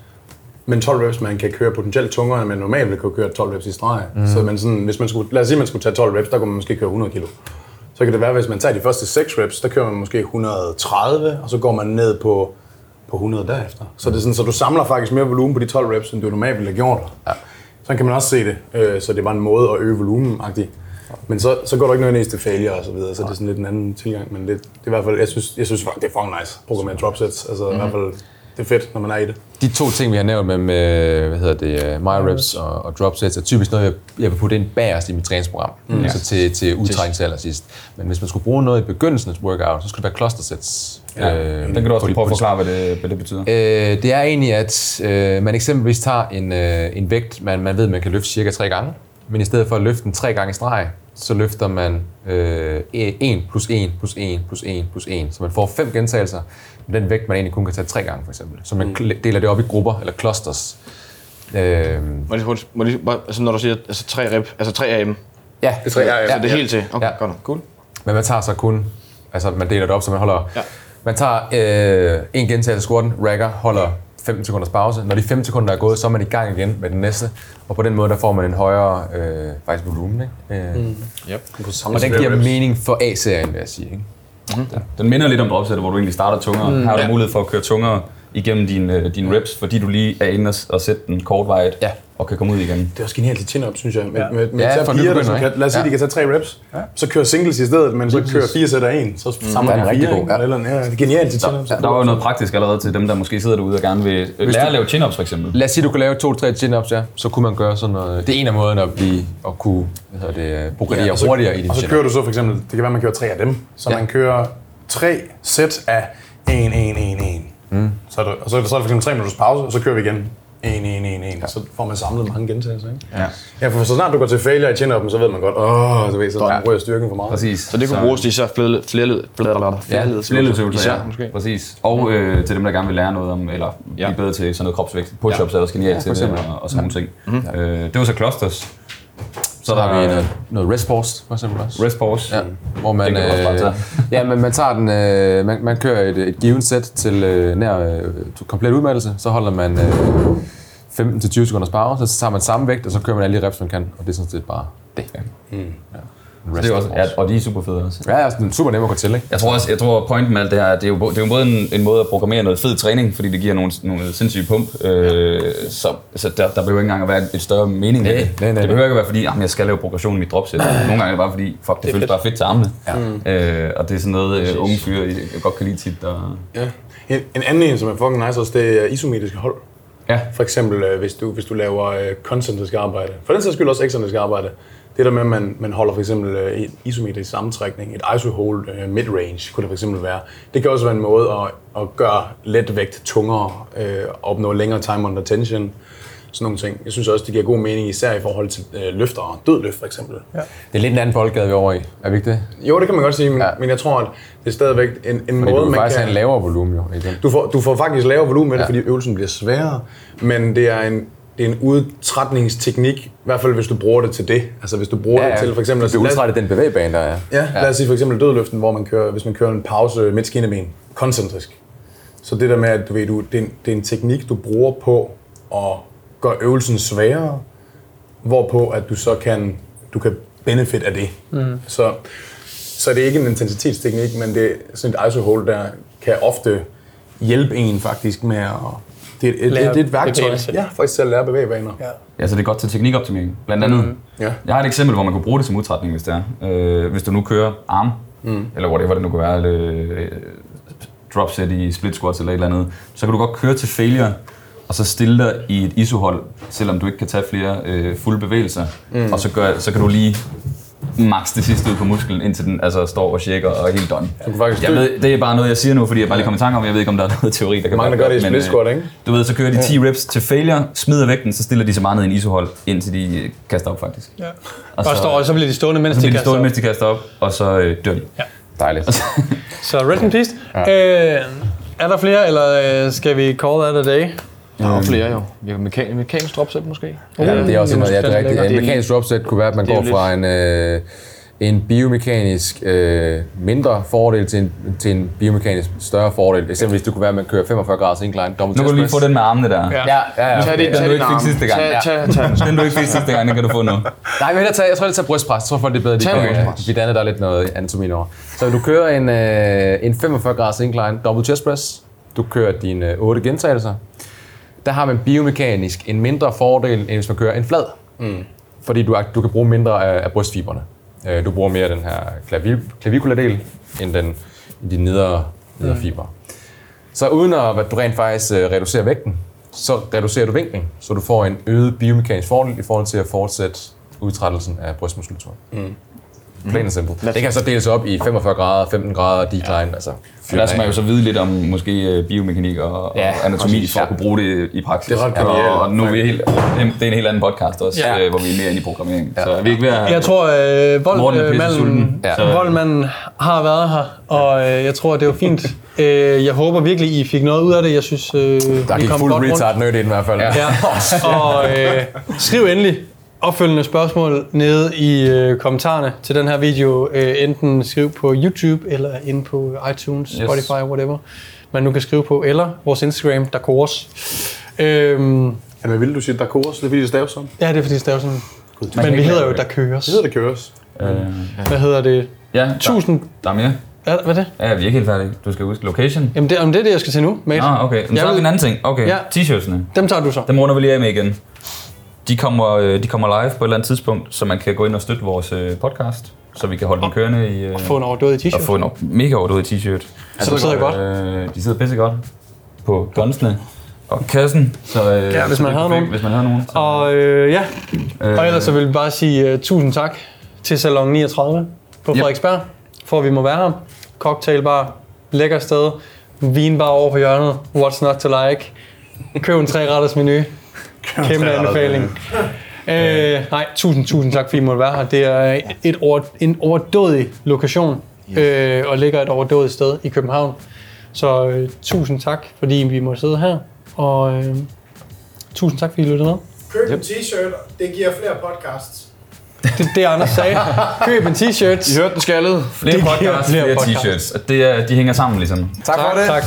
Men 12 reps, man kan køre potentielt tungere, end man normalt vil kunne køre 12 reps i streg. Mm. Så man sådan, hvis man skulle, lad os sige, at man skulle tage 12 reps, der kunne man måske køre 100 kilo. Så kan det være, hvis man tager de første 6 reps, der kører man måske 130, og så går man ned på, på 100 derefter. Så, det er sådan, så du samler faktisk mere volumen på de 12 reps, end du normalt ville have gjort. Ja. Sådan kan man også se det. Øh, Så det bare en måde at øge volumen -agtigt. Men så, så går du ikke nødvendigvis til failure og så videre, så det er sådan lidt en anden tilgang. Men det, det er i hvert fald, jeg synes, jeg synes det er fucking nice, programmere drop sets. Altså mm-hmm. i hvert fald, det er fedt, når man er i det. De to ting, vi har nævnt med, med hvad hedder det, uh, my reps og, og drop sets, er typisk noget, jeg, jeg vil putte ind bagerst i mit træningsprogram. Mm. Så til, til udtrækning til allersidst. Men hvis man skulle bruge noget i begyndelsen af et workout, så skulle det være cluster sets. Ja, Øh, den kan du også prøve at forklare, hvad det, hvad det betyder. Øh, det er egentlig, at øh, man eksempelvis tager en, øh, en vægt, man, man ved, man kan løfte cirka tre gange, men i stedet for at løfte den tre gange i streg, så løfter man øh, 1 plus 1 plus 1 plus 1 plus 1. Så man får fem gentagelser den vægt, man egentlig kun kan tage tre gange, for eksempel. Så man mm. deler det op i grupper, eller clusters. Øh, Må hurtigt- må lige- altså når du siger altså tre rep, altså tre af dem, ja, Det er tre, ja, ja. så det er helt til. Okay, Ja. godt nok. Cool. Men man tager så kun, altså man deler det op, så man holder, Ja. man tager øh, en gentagelse af squatten, racker, holder 15 sekunders pause. Når de 15 sekunder er gået, så er man i gang igen med den næste. Og på den måde, der får man en højere øh, faktisk volumen. Ikke? Øh, mm. Og den giver mening for A-serien, vil jeg sige. Ikke? Den minder lidt om dropsættet, hvor du egentlig starter tungere. Mm. Her har du mulighed for at køre tungere igennem dine, øh, dine reps, fordi du lige er inde og, og sætte den kortvarigt Ja. og kan komme ud igen. Det er også genialt til chin-up, synes jeg. Med, Ja. med, med Ja, ja, for piger, der, kan, lad os sige, Ja. de kan tage tre reps, så kører singles i stedet, men så kører fire sæt af en, så samler Den er de rigtig fire. god, ja. Eller, ja, det er genialt til chin-up. Der var jo noget praktisk allerede til dem, der måske sidder derude og gerne vil øh, lære du- at lave chin-ups for eksempel. Lad os sige, at du kan lave to-tre chin-ups, ja. så kunne man gøre sådan noget. Det er en af måderne at, blive, at kunne hvad hedder det, progredere og så, hurtigere i din Og så kører du så for eksempel, det kan være, man kører tre af dem, så Ja. man kører tre sæt af 1, 1, 1, 1. Mm. Så er der, og så er der så er der for eksempel tre minutters pause, og så kører vi igen 1, 1, 1, 1. Så får man samlet mange gentagelser, ikke? Ja. Ja, for så snart du går til failure i chin-up'en, så ved man godt, åh, du ved, så Ja. rører styrken for meget. Præcis. Så det kunne bruges til især flere flere flere Flerledsøvelser, ja. måske. Præcis. Og øh, til dem, der gerne vil lære noget om, eller blive Ja. bedre til sådan noget kropsvægt. Push-ups er også genialt til det, eksempel. og, og sådan nogle ting. Mm-hmm. Øh, det var så clusters. Så har vi noget, noget rest pause, for eksempel også. Rest pause. Ja, hvor man, tage. *laughs* ja, men man tager den, øh, man, man kører et, et givet sæt til øh, nær øh, komplet udmattelse, så holder man øh, 15-20 sekunders pause, så tager man samme vægt, og så kører man alle de reps, man kan, og det er sådan set bare det. Ja. Mm. Det er også, ja, og de er super fede også. Ja, altså, den er super nem at gå til, ikke? Jeg tror også, jeg tror pointen med alt det her, det er jo, det er jo både en, en måde at programmere noget fed træning, fordi det giver nogle, nogle sindssyge pump, øh, så, så der, der behøver ikke engang at være et større mening med Nej, det. nej, nej, det behøver ikke at være fordi, jamen, jeg skal lave progression i mit dropset. Nogle gange er det bare fordi, fuck, det, det føles bare fedt til armene. Ja. Øh, og det er sådan noget, øh, unge fyre godt kan lide tit. Og, Ja. En, en anden en, som er fucking nice også, det er isometriske hold. ja. For eksempel, øh, hvis du, hvis du laver øh, koncentrisk arbejde. For den sags skyld også ekscentrisk arbejde. Det der med, at man, man holder for eksempel øh, en isometrisk sammentrækning, et iso-hold øh, mid-range, kunne det for eksempel være. Det kan også være en måde at, at gøre let vægt tungere, øh, opnå længere time under tension, sådan nogle ting. Jeg synes også, det giver god mening, især i forhold til øh, løftere, dødløft for eksempel. Ja. Det er lidt en anden boldgade, vi er over i. Er vi ikke det? Jo, det kan man godt sige, men, Ja. men jeg tror, at det er stadigvæk en, en Fordi måde, du kan man faktisk kan... en lavere volumen, jo. Ikke? Du får, du får faktisk lavere volumen med det, Ja. fordi øvelsen bliver sværere, men det er en, det er en udtrætningsteknik, i hvert fald hvis du bruger det til det. Altså hvis du bruger det til for eksempel... Du udtrætter den bevægbane, der er. Ja, lad os sige for eksempel dødløften, hvor man kører, hvis man kører en pause midt skinneben, koncentrisk. Så det der med, at du ved, du, det, er en, det er en teknik, du bruger på at gøre øvelsen sværere, hvorpå at du så kan, du kan benefit af det. Mm. Så, så det er ikke en intensitetsteknik, men det er sådan et iso-hold, der kan ofte hjælpe en faktisk med at... Det er et, et, Lære det er et værktøj. Ja, faktisk til at lære bevægevaner. Ja. Ja, så det er godt til teknikoptimering, blandt andet. Mm. Ja. Jeg har et eksempel, hvor man kunne bruge det som udtrætning, hvis det er. Øh, hvis du nu kører arm, mm. eller whatever det nu kan være, eller, øh, drop set i split squats eller et eller andet, så kan du godt køre til failure, og så stille dig i et isohold, selvom du ikke kan tage flere øh, fulde bevægelser. Mm. Og så, gør, så kan du lige max det sidste ud på musklen, indtil den altså, står og shaker og er helt done. Du kan faktisk Jeg ved, det er bare noget, jeg siger nu, fordi jeg bare lige kommer i tanke om, jeg ved ikke, om der er noget teori, der kan Mange, gør det i men, split squat, øh, ikke? Du ved, så kører de 10 reps til failure, smider vægten, så stiller de så meget ned i en isohold, indtil de øh, kaster op faktisk. Ja. Og Og, så- står, og så bliver de stående, mens de de kaster stående, op. mens de kaster op, og så øh, dør de. Dejligt. *laughs* Så rest in peace. Ja. Øh, er der flere, eller øh, skal vi call that a day? Der er jo flere jo. Vi har mekan- mekanisk dropset måske. Ja, det er også noget, ja, det er rigtigt. En mekanisk dropset kunne være, at man går fra en, øh, en biomekanisk øh, mindre fordel til en, til en biomekanisk større fordel. Eksempelvis det kunne være, at man kører 45 graders incline, double Nu kan du lige få den med armene der. Ja. Ja, ja, ja. Tag det, Den, du det ikke fik sidste gang. Tag, tag, tag den. Du ikke fik sidste gang, den kan du få nu. Nej, men hellere tage, jeg tror, jeg tager brystpres. Jeg tror, folk det er bedre, de kan. Fordi andet, der er lidt noget anatomi over. Så du kører en, øh, en 45 graders incline, double chest press. Du kører dine øh, 8 gentagelser. Der har man biomekanisk en mindre fordel, end hvis man kører en flad. Mm. Fordi du, du kan bruge mindre af, af brystfiberne. Øh, Du bruger mere den her klavi, clavikuladel, end den, de nedre, nedre fiber. Så uden at at du rent faktisk øh, reducerer vægten, så reducerer du vinklen, så du får en øget biomekanisk fordel i forhold til at fortsætte udtrættelsen af brystmuskulaturen. Mm. Plain and simple. Det kan så deles op i 45 grader, 15 grader, decline, ja. altså... Men der skal man jo så vide lidt om måske øh, biomekanik og, Ja, og anatomi præcis, for at ja. kunne bruge det i praksis. Det er ret Ja, genialt. og, og nu er vi helt, det er en helt anden podcast også, Ja. ja. hvor vi er mere inde i programmering. Ja. Så er vi ikke ved at... Jeg tror, øh, vold, Morten er øh, ja. Ja. voldmanden har været her, og øh, jeg tror, det var fint. *laughs* øh, jeg håber virkelig, I fik noget ud af det. Jeg synes, øh, Der vi gik kom fuld godt rundt. retard nerd i den i hvert fald. Ja. Ja. *laughs* Og øh, skriv endelig opfølgende spørgsmål nede i øh, kommentarerne til den her video. Øh, enten skriv på YouTube, eller inde på iTunes, Yes. Spotify, whatever. Man nu kan skrive på, eller vores Instagram, der kores. Øhm, Ja, hvad vil du sige, der køres? Det er fordi, det staves sådan. ja, det er fordi, det er jo sådan. Men vi hedder jo, der køres. Det hedder, der køres. Øh, Hvad hedder det? ja, der, Tusind... der er mere. Ja, hvad er det? Ja, vi er ikke helt færdige. Du skal huske location. Jamen, det, jamen, det er det, jeg skal til nu, mate. Ah, okay. Men Jeg så har vi en anden ting. Okay, Ja. t-shirtsene. Dem tager du så. Dem runder vi lige af med igen. De kommer, øh, de kommer live på et eller andet tidspunkt, så man kan gå ind og støtte vores øh, podcast, så vi kan holde den kørende i... Øh, Få en overdådig og t-shirt. få en mega overdådig t-shirt. Så det sidder godt. Øh, de sidder pisse godt på gunsene og kassen. Så, øh, Ja, hvis man det er havde nogen. Hvis man havde nogen. Så, Og øh, ja, øh, og ellers så vil vi bare sige uh, tusind tak til Salon 39 på Yep. Frederiksberg, for at vi må være her. Cocktailbar, lækker sted, vinbar over på hjørnet, what's not to like. Køb en tre-retters menu. Kæmpe anbefaling. Øh, nej, tusind, tusind tak, fordi I måtte være her. Det er et over, en overdådig lokation, øh, og ligger et overdådigt sted i København. Så øh, tusind tak, fordi vi må sidde her, og øh, tusind tak, fordi I lyttede med. Køb en t-shirt, det giver flere podcasts. Det, det Anders sagde. Køb en t-shirt. I hørte den skaldede. flere det giver podcasts, flere flere podcasts. t-shirts. Og Det er, de hænger sammen ligesom. Tak for det. Tak.